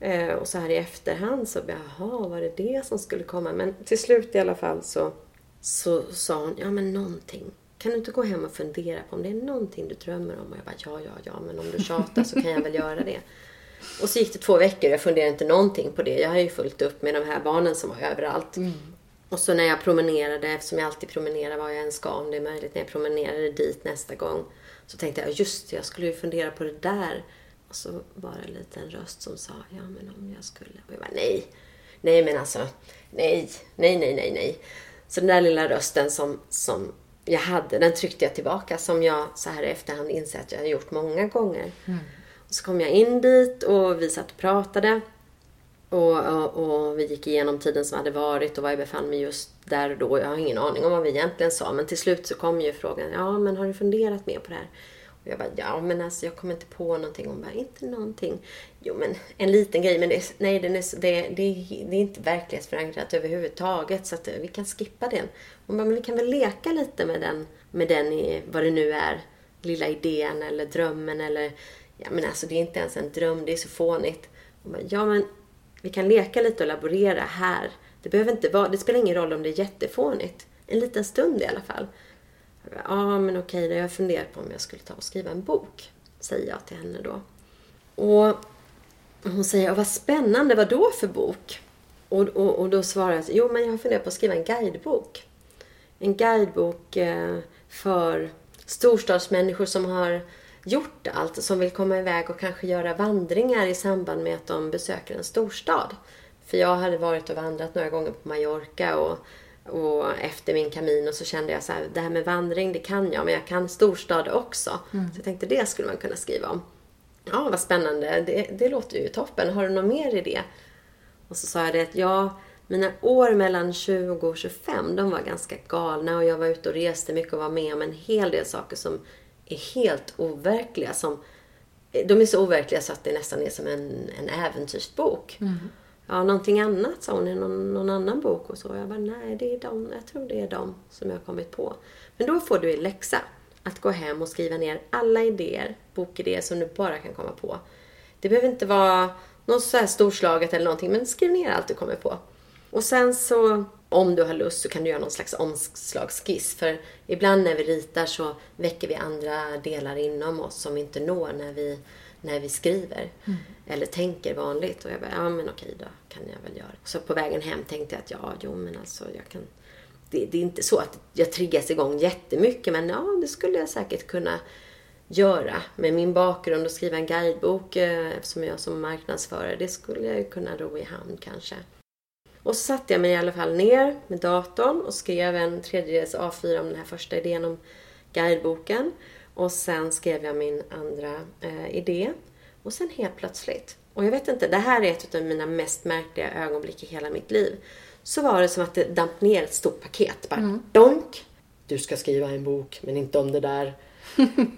B: Eh, och så här i efterhand så, jaha, var det det som skulle komma? Men till slut i alla fall så, så sa hon, ja men någonting. Kan du inte gå hem och fundera på om det är någonting du drömmer om? Och jag bara, ja, ja, ja, men om du tjatar så kan jag väl göra det. Och så gick det två veckor och jag funderade inte någonting på det. Jag har ju fullt upp med de här barnen som var överallt. Och så när jag promenerade, eftersom jag alltid promenerar var jag än ska om det är möjligt, när jag promenerade dit nästa gång. Så tänkte jag, just det, jag skulle ju fundera på det där. Och så var det en liten röst som sa, ja men om jag skulle... Och jag bara, nej, nej men alltså, nej, nej, nej, nej, nej. Så den där lilla rösten som, som jag hade, den tryckte jag tillbaka som jag så här i efterhand inser att jag har gjort många gånger. Och så kom jag in dit och vi satt och pratade. Och, och, och, vi gick igenom tiden som hade varit och var jag befann mig just där och då. Jag har ingen aning om vad vi egentligen sa. Men till slut så kom ju frågan, ja men har du funderat mer på det här? Och jag bara, ja men alltså jag kommer inte på någonting. Hon bara, inte någonting. Jo men en liten grej, men det, nej, den är, det, det, det är inte verklighetsförankrat överhuvudtaget. Så att eh, vi kan skippa den. Hon bara, men vi kan väl leka lite med den, med den i vad det nu är. Lilla idén eller drömmen eller, ja men alltså det är inte ens en dröm, det är så fånigt. Hon bara, ja men vi kan leka lite och laborera här. Det behöver inte vara, det spelar ingen roll om det är jättefånigt. En liten stund i alla fall. Ja, men okej, jag har funderat på om jag skulle ta och skriva en bok. Säger jag till henne då. Och hon säger, vad spännande, vad då för bok? Och, och, och då svarar jag, jo men jag har funderat på att skriva en guidebok. En guidebok eh, för storstadsmänniskor som har gjort allt, som vill komma iväg och kanske göra vandringar i samband med att de besöker en storstad. För jag hade varit och vandrat några gånger på Mallorca och, och efter min kamin och så kände jag så här, det här med vandring det kan jag, men jag kan storstad också. Mm. Så jag tänkte det skulle man kunna skriva om. Ja, vad spännande. Det, det låter ju toppen. Har du något mer i det? Och så sa jag det att ja, mina år mellan 20 och 25, de var ganska galna och jag var ute och reste mycket och var med om en hel del saker som är helt overkliga. Som, de är så overkliga så att det nästan är som en, en äventyrsbok. Mm. Ja, någonting annat sa hon i någon, någon, annan bok och så. Jag bara, nej, det är de, jag tror det är de som jag har kommit på. Men då får du i läxa att gå hem och skriva ner alla idéer, bokidéer som du bara kan komma på. Det behöver inte vara något så här storslaget eller någonting, men skriv ner allt du kommer på. Och sen så om du har lust så kan du göra någon slags omslagsskiss. För ibland när vi ritar så väcker vi andra delar inom oss som vi inte når när vi, när vi skriver. Mm. Eller tänker vanligt. Och jag bara, ja men okej då kan jag väl göra. Så på vägen hem tänkte jag att ja, jo men alltså jag kan... Det, det är inte så att jag triggas igång jättemycket men ja, det skulle jag säkert kunna göra med min bakgrund och skriva en guidebok eh, eftersom jag som marknadsförare. Det skulle jag ju kunna ro i hamn kanske. Och så satte jag mig i alla fall ner med datorn och skrev en tredjedels A4 om den här första idén om guideboken. Och sen skrev jag min andra eh, idé. Och sen helt plötsligt, och jag vet inte, det här är ett av mina mest märkliga ögonblick i hela mitt liv. Så var det som att det damp ner ett stort paket. Bara mm. donk! Du ska skriva en bok, men inte om det där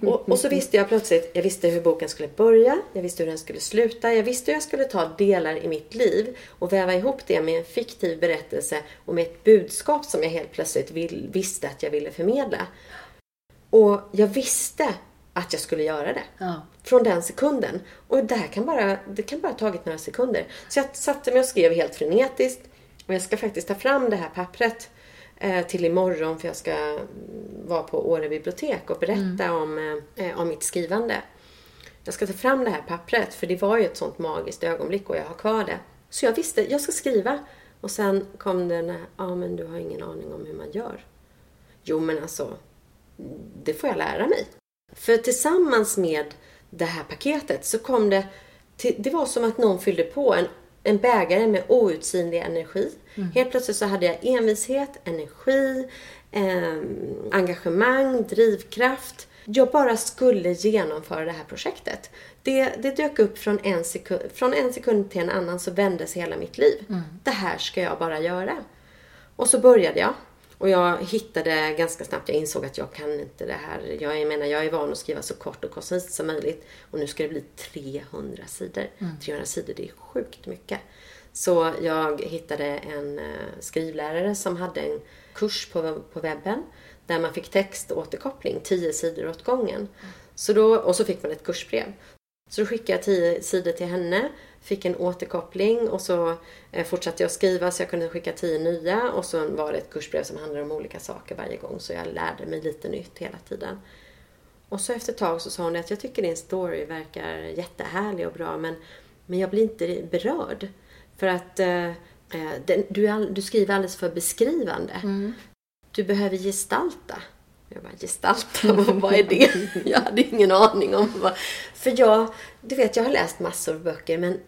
B: och, och, så visste jag plötsligt, jag visste hur boken skulle börja, jag visste hur den skulle sluta, jag visste hur jag skulle ta delar i mitt liv och väva ihop det med en fiktiv berättelse och med ett budskap som jag helt plötsligt vill, visste att jag ville förmedla. Och jag visste att jag skulle göra det. Ja. Från den sekunden. Och det här kan bara, det kan bara ha tagit några sekunder. Så jag satte mig och skrev helt frenetiskt. Och jag ska faktiskt ta fram det här pappret till imorgon för jag ska vara på Åre bibliotek och berätta mm. om, eh, om mitt skrivande. Jag ska ta fram det här pappret för det var ju ett sånt magiskt ögonblick och jag har kvar det. Så jag visste, jag ska skriva. Och sen kom det ja ah, men du har ingen aning om hur man gör. Jo men alltså, det får jag lära mig. För tillsammans med det här paketet så kom det, till, det var som att någon fyllde på en en bägare med outsinlig energi. Mm. Helt plötsligt så hade jag envishet, energi, eh, engagemang, drivkraft. Jag bara skulle genomföra det här projektet. Det, det dök upp från en, sekund, från en sekund till en annan så vändes hela mitt liv. Mm. Det här ska jag bara göra. Och så började jag. Och jag hittade ganska snabbt, jag insåg att jag kan inte det här. Jag, menar, jag är van att skriva så kort och koncist som möjligt. Och nu ska det bli 300 sidor. Mm. 300 sidor, det är sjukt mycket. Så jag hittade en eh, skrivlärare som hade en kurs på, på webben. Där man fick textåterkoppling, 10 sidor åt gången. Mm. Så då, och så fick man ett kursbrev. Så då skickade jag 10 sidor till henne fick en återkoppling och så eh, fortsatte jag skriva så jag kunde skicka tio nya och så var det ett kursbrev som handlade om olika saker varje gång så jag lärde mig lite nytt hela tiden. Och så efter ett tag så sa hon att jag tycker din story verkar jättehärlig och bra men, men jag blir inte berörd. För att eh, eh den, du, all, du, skriver alldeles för beskrivande. Mm. Du behöver gestalta. Jag bara, gestalta, vad är det? Jag hade ingen aning om vad... För jag, du vet, jag har läst massor av böcker men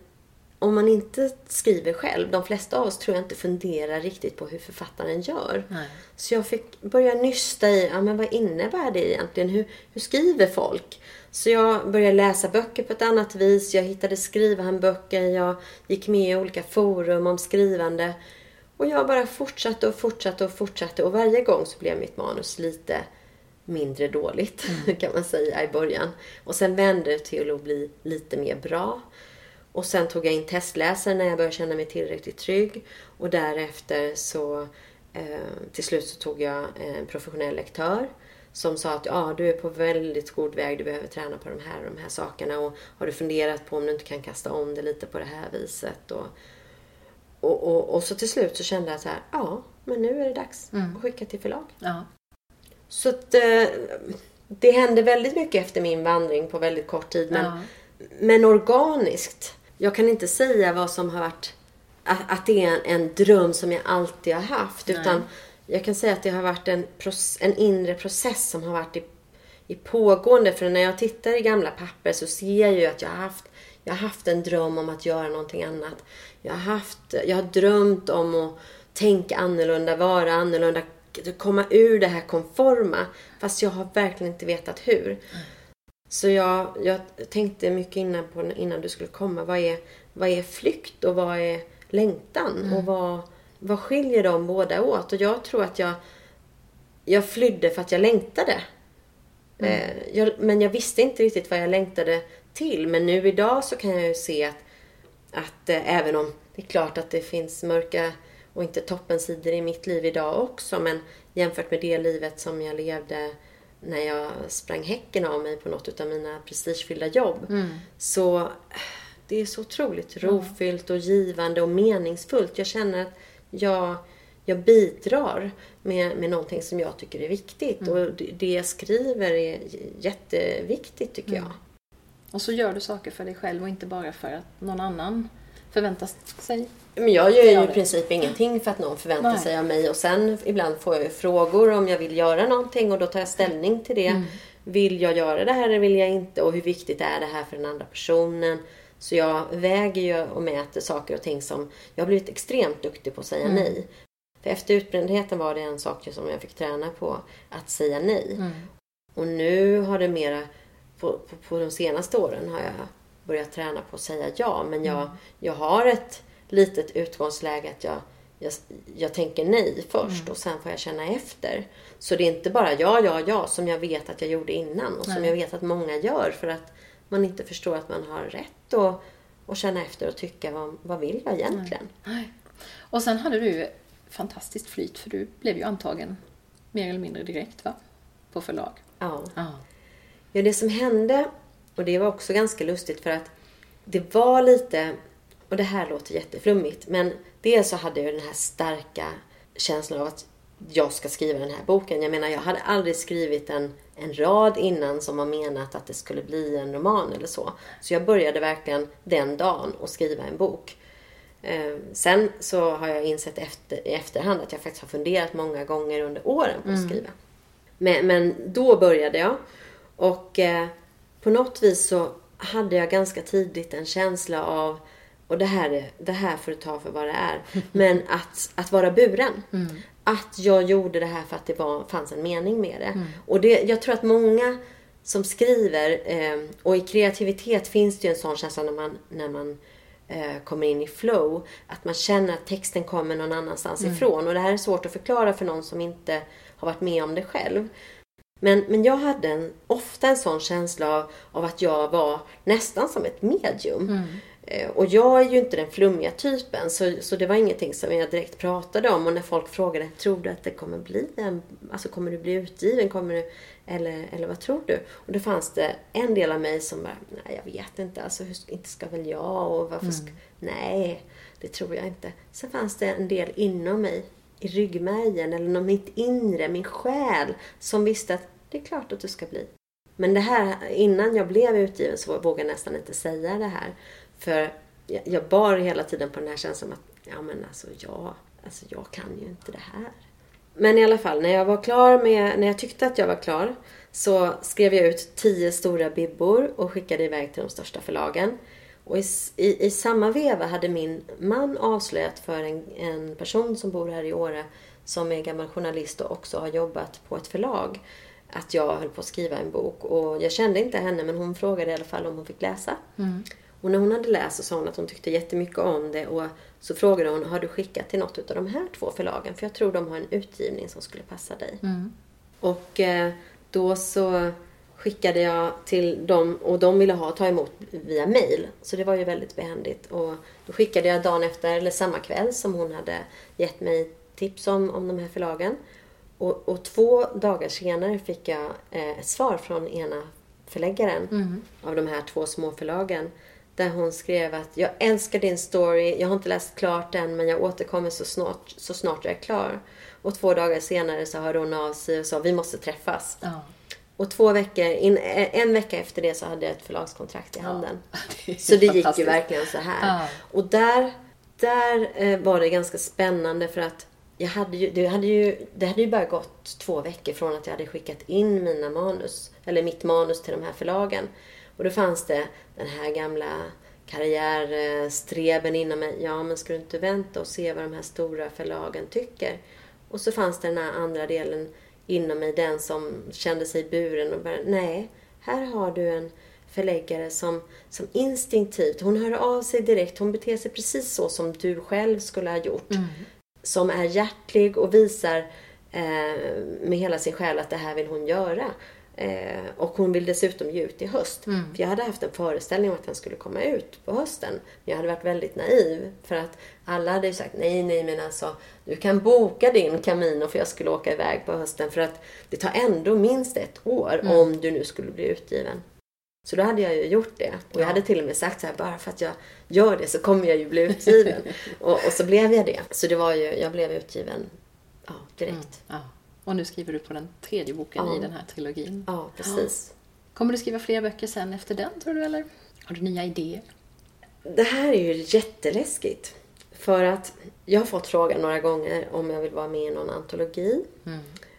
B: om man inte skriver själv, de flesta av oss tror jag inte funderar riktigt på hur författaren gör.
A: Nej.
B: Så jag fick börja nysta i, ja men vad innebär det egentligen? Hur, hur skriver folk? Så jag började läsa böcker på ett annat vis. Jag hittade skrivhandböcker. Jag gick med i olika forum om skrivande. Och jag bara fortsatte och fortsatte och fortsatte. Och varje gång så blev mitt manus lite mindre dåligt, kan man säga i början. Och sen vände det till att bli lite mer bra. Och sen tog jag in testläsare när jag började känna mig tillräckligt trygg. Och därefter så eh, till slut så tog jag en professionell lektör som sa att ja, du är på väldigt god väg, du behöver träna på de här och de här sakerna. Och har du funderat på om du inte kan kasta om det lite på det här viset? Och, och, och, och så till slut så kände jag så här, ja, men nu är det dags
A: Mm.
B: att skicka till förlag.
A: Ja.
B: Så att, eh, det hände väldigt mycket efter min vandring på väldigt kort tid. Men,
A: Ja.
B: men organiskt. Jag kan inte säga vad som har varit att, att det är en, en dröm som jag alltid har haft.
A: Nej.
B: Utan jag kan säga att det har varit en, en inre process som har varit i, i pågående. För när jag tittar i gamla papper så ser jag ju att jag har haft jag har haft en dröm om att göra någonting annat. Jag har, haft, jag har drömt om att tänka annorlunda, vara annorlunda, komma ur det här konforma. Fast jag har verkligen inte vetat hur. Så jag, jag tänkte mycket innan, på, innan du skulle komma. Vad är, vad är flykt och vad är längtan? Och vad, vad skiljer de båda åt? Och jag tror att jag, jag flydde för att jag längtade. Eh, jag, men jag visste inte riktigt vad jag längtade till. Men nu idag så kan jag ju se att, att eh, även om det är klart att det finns mörka och inte toppensidor i mitt liv idag också. Men jämfört med det livet som jag levde när jag sprang häcken av mig på något av mina prestigefyllda jobb. Så eh, det är så otroligt rofyllt och givande och meningsfullt. Jag känner att jag, jag bidrar med, med någonting som jag tycker är viktigt. Och det, det jag skriver är jätteviktigt tycker jag.
A: Och så gör du saker för dig själv och inte bara för att någon annan förväntas sig.
B: Men jag gör ju i princip ingenting för att någon förväntar
A: Nej.
B: sig av mig. Och sen ibland får jag ju frågor om jag vill göra någonting och då tar jag ställning till det.
A: Mm.
B: Vill jag göra det här eller vill jag inte? Och hur viktigt är det här för den andra personen? Så jag väger ju och mäter saker och ting som... Jag har blivit extremt duktig på att säga
A: Mm.
B: nej. För efter utbrändheten var det en sak som jag fick träna på. Att säga nej.
A: Mm.
B: Och nu har det mera, på, på, på de senaste åren har jag börjat träna på att säga ja. Men jag, jag har ett litet utgångsläge att jag, jag, jag tänker nej först och sen får jag känna efter. Så det är inte bara ja, ja, ja som jag vet att jag gjorde innan och som
A: Nej.
B: jag vet att många gör för att man inte förstår att man har rätt att, att känna efter och tycka vad, vad vill jag egentligen?
A: Nej. Och sen hade du fantastiskt flyt för du blev ju antagen mer eller mindre direkt va? På förlag.
B: Ja.
A: Ja.
B: Ja, det som hände, och det var också ganska lustigt för att det var lite, och det här låter jätteflummigt, men dels så hade jag den här starka känslan av att jag ska skriva den här boken. Jag menar, jag hade aldrig skrivit en, en rad innan som var menat att det skulle bli en roman eller så. Så jag började verkligen den dagen att skriva en bok. Eh, sen så har jag insett efter, i efterhand att jag faktiskt har funderat många gånger under åren på att skriva. Men, men då började jag. Och eh, på något vis så hade jag ganska tidigt en känsla av, och det här, är, det här får du ta för vad det är, men att, att vara buren. Att jag gjorde det här för att det var, fanns en mening med det. Och det, jag tror att många som skriver, eh, och i kreativitet finns det ju en sån känsla när man, när man eh, kommer in i flow. Att man känner att texten kommer någon annanstans ifrån. Och det här är svårt att förklara för någon som inte har varit med om det själv. Men, men jag hade en, ofta en sån känsla av, av att jag var nästan som ett medium. Eh, Och jag är ju inte den flummiga typen så, så det var ingenting som jag direkt pratade om. Och när folk frågade, tror du att det kommer bli en, alltså kommer du bli utgiven? Kommer du, eller, eller vad tror du? Och då fanns det en del av mig som bara, nej jag vet inte, alltså hur, inte ska väl jag och varför ska, nej det tror jag inte. Sen fanns det en del inom mig, i ryggmärgen eller mitt inre, min själ som visste att det är klart att du ska bli. Men det här, innan jag blev utgiven så vågade jag nästan inte säga det här. För jag, jag bar hela tiden på den här känslan att, ja men alltså jag, alltså jag kan ju inte det här. Men i alla fall, när jag var klar med, när jag tyckte att jag var klar så skrev jag ut tio stora bibbor och skickade iväg till de största förlagen. Och i, i, i samma veva hade min man avslöjat för en, en person som bor här i Åre som är gammal journalist och också har jobbat på ett förlag att jag höll på att skriva en bok. Och jag kände inte henne men hon frågade i alla fall om hon fick läsa.
A: Mm.
B: Och när hon hade läst så sa hon att hon tyckte jättemycket om det och så frågade hon, har du skickat till något av de här två förlagen? För jag tror de har en utgivning som skulle passa dig.
A: Mm.
B: Och eh, då så skickade jag till dem och de ville ha ta emot via mail. Så det var ju väldigt behändigt. Och då skickade jag dagen efter, eller samma kväll som hon hade gett mig tips om, om de här förlagen. Och, och två dagar senare fick jag eh, ett svar från ena förläggaren
A: Mm.
B: av de här två små förlagen. Där hon skrev att jag älskar din story, jag har inte läst klart den men jag återkommer så snart, så snart jag är klar. Och två dagar senare så hörde hon av sig och sa vi måste träffas.
A: Ja.
B: Och två veckor, in, en vecka efter det så hade jag ett förlagskontrakt i handen.
A: Det är
B: Så det gick ju verkligen så här.
A: Ja.
B: Och där, där eh, var det ganska spännande för att jag hade ju, det, hade ju, det hade ju bara gått två veckor från att jag hade skickat in mina manus, eller mitt manus till de här förlagen. Och då fanns det den här gamla karriärstreben inom mig. Ja, men ska du inte vänta och se vad de här stora förlagen tycker? Och så fanns det den här andra delen inom mig, den som kände sig buren och bara, nej, här har du en förläggare som, som instinktivt, hon hör av sig direkt, hon beter sig precis så som du själv skulle ha gjort. Mm. Som är hjärtlig och visar eh, med hela sin själ att det här vill hon göra. Eh, och hon vill dessutom ge ut i höst. För jag hade haft en föreställning om att den skulle komma ut på hösten. Men jag hade varit väldigt naiv. För att alla hade ju sagt nej, nej men alltså du kan boka din Camino för jag skulle åka iväg på hösten. För att det tar ändå minst ett år om du nu skulle bli utgiven. Så då hade jag ju gjort det. Och jag hade till och med sagt så här, bara för att jag gör det så kommer jag ju bli utgiven. och, och så blev jag det. Så det var ju, jag blev utgiven ja, direkt.
A: Ja. Och nu skriver du på den tredje boken
B: Ja.
A: i den här trilogin.
B: Ja, precis.
A: Kommer du skriva fler böcker sen efter den, tror du? Eller har du nya idéer?
B: Det här är ju jätteläskigt. För att jag har fått frågan några gånger om jag vill vara med i någon antologi.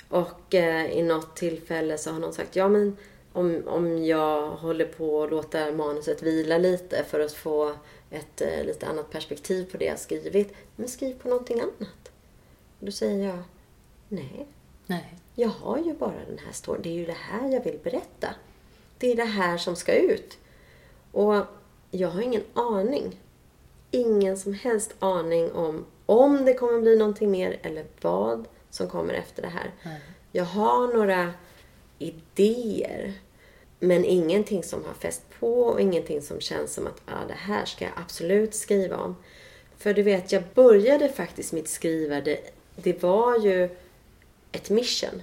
B: Och eh, i något tillfälle så har någon sagt, ja men om, om jag håller på att låta manuset vila lite för att få ett eh, lite annat perspektiv på det jag skrivit. Men skriv på någonting annat. Och då säger jag, nej.
A: Nej.
B: Jag har ju bara den här storyn. Det är ju det här jag vill berätta. Det är det här som ska ut. Och jag har ingen aning. Ingen som helst aning om om det kommer bli någonting mer eller vad som kommer efter det här. Jag har några idéer. Men ingenting som har fäst på och ingenting som känns som att ah, det här ska jag absolut skriva om. För du vet, jag började faktiskt mitt skrivande. Det var ju ett mission.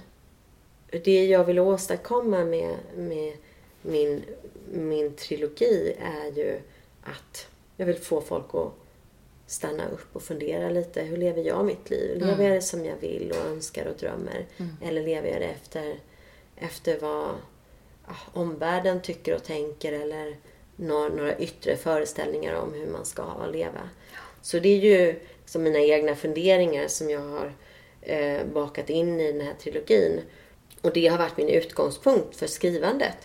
B: Det jag vill åstadkomma med, med min, min trilogi är ju att jag vill få folk att stanna upp och fundera lite. Hur lever jag mitt liv? Lever jag det som jag vill och önskar och drömmer? Eller lever jag det efter, efter vad ja, omvärlden tycker och tänker eller några, några yttre föreställningar om hur man ska leva? Så det är ju som mina egna funderingar som jag har eh, bakat in i den här trilogin. Och det har varit min utgångspunkt för skrivandet.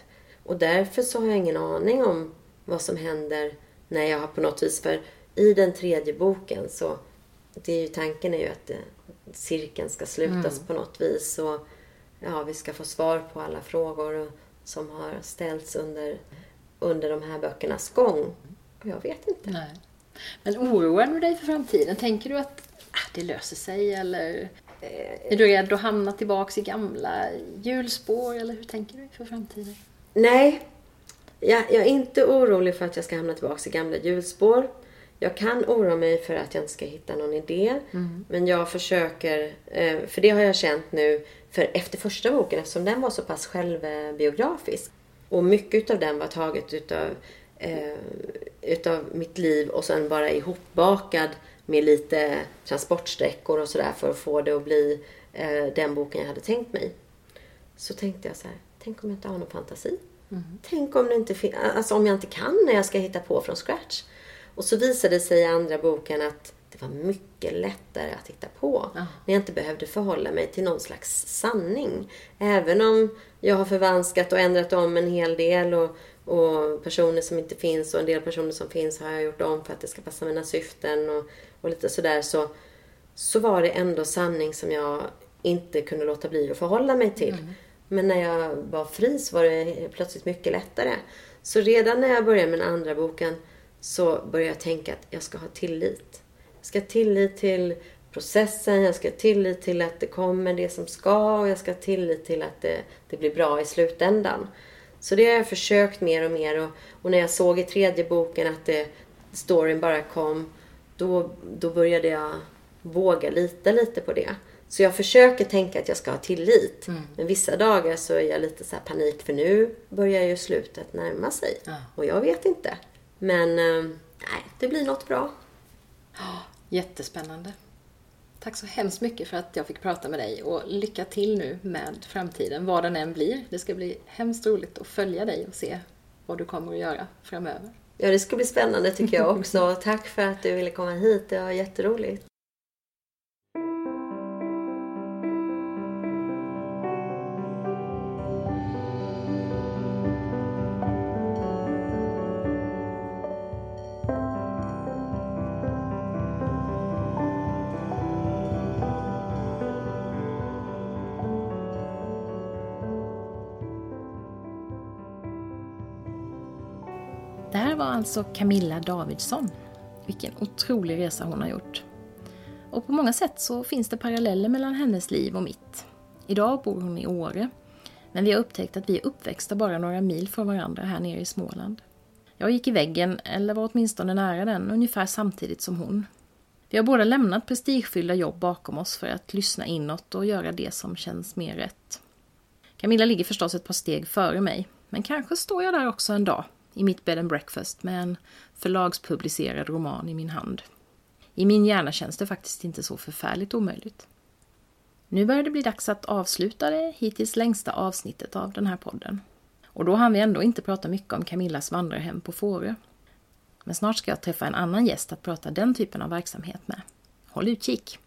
B: Och därför så har jag ingen aning om vad som händer när jag har på något vis, för i den tredje boken så, det är ju tanken är ju att eh, cirkeln ska slutas på något vis och ja, vi ska få svar på alla frågor som har ställts under, under de här böckernas gång. Och jag vet inte.
A: Nej. Men oroar du dig för framtiden? Tänker du att ah, det löser sig eller eh, är du rädd att hamna tillbaks i gamla hjulspår eller hur tänker du för framtiden?
B: Nej, jag, jag är inte orolig för att jag ska hamna tillbaka i gamla hjulspår. Jag kan oroa mig för att jag inte ska hitta någon idé. Men jag försöker, eh, för det har jag känt nu, för efter första boken, eftersom den var så pass självbiografisk. Och mycket av den var taget utav, eh, utav mitt liv och sen bara ihopbakad med lite transportsträckor och sådär för att få det att bli eh, den boken jag hade tänkt mig. Så tänkte jag så här, tänk om jag inte har någon fantasi? Tänk om, det inte fin- alltså om jag inte kan när jag ska hitta på från scratch? Och så visade det sig i andra boken att det var mycket lättare att hitta på. När jag inte behövde förhålla mig till någon slags sanning. Även om jag har förvanskat och ändrat om en hel del och, Och personer som inte finns och en del personer som finns har jag gjort om för att det ska passa mina syften och, och lite sådär. Så, så var det ändå sanning som jag inte kunde låta bli att förhålla mig till. Mm. Men när jag var fri så var det plötsligt mycket lättare. Så redan när jag började med den andra boken så började jag tänka att jag ska ha tillit. Ska ha tillit till processen, jag ska ha tillit till att det kommer det som ska och jag ska ha tillit till att det, det blir bra i slutändan. Så det har jag försökt mer och mer och, och när jag såg i tredje boken att det, storyn bara kom, då, då började jag våga lita lite på det. Så jag försöker tänka att jag ska ha tillit. Mm. Men vissa dagar så är jag lite så panik för nu börjar ju slutet närma sig. Ja. Och jag vet inte. Men eh, nej, det blir något bra
A: jättespännande. Tack så hemskt mycket för att jag fick prata med dig och lycka till nu med framtiden, vad den än blir. Det ska bli hemskt roligt att följa dig och se vad du kommer att göra framöver.
B: Ja, det ska bli spännande tycker jag också. Tack för att du ville komma hit. Det var jätteroligt.
A: Alltså Camilla Davidsson. Vilken otrolig resa hon har gjort. Och på många sätt så finns det paralleller mellan hennes liv och mitt. Idag bor hon i Åre, men vi har upptäckt att vi är uppväxta bara några mil från varandra här nere i Småland. Jag gick i väggen, eller var åtminstone nära den, ungefär samtidigt som hon. Vi har båda lämnat prestigefyllda jobb bakom oss för att lyssna inåt och göra det som känns mer rätt. Camilla ligger förstås ett par steg före mig, men kanske står jag där också en dag i mitt bed and breakfast med en förlagspublicerad roman i min hand. I min hjärna känns det faktiskt inte så förfärligt omöjligt. Nu börjar det bli dags att avsluta det hittills längsta avsnittet av den här podden. Och då hann vi ändå inte prata mycket om Camillas vandrarhem på Fårö. Men snart ska jag träffa en annan gäst att prata den typen av verksamhet med. Håll utkik!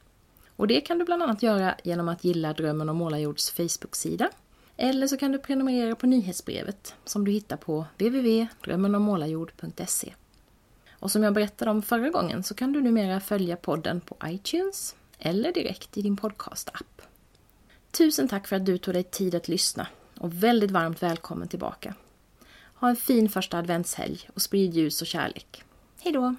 A: Och det kan du bland annat göra genom att gilla Drömmen om Målarjords Facebook-sida eller så kan du prenumerera på nyhetsbrevet som du hittar på www.drömmenommålarjord.se. Och som jag berättade om förra gången så kan du numera följa podden på iTunes eller direkt i din podcastapp. Tusen tack för att du tog dig tid att lyssna och väldigt varmt välkommen tillbaka. Ha en fin första adventshelg och sprid ljus och kärlek. Hejdå!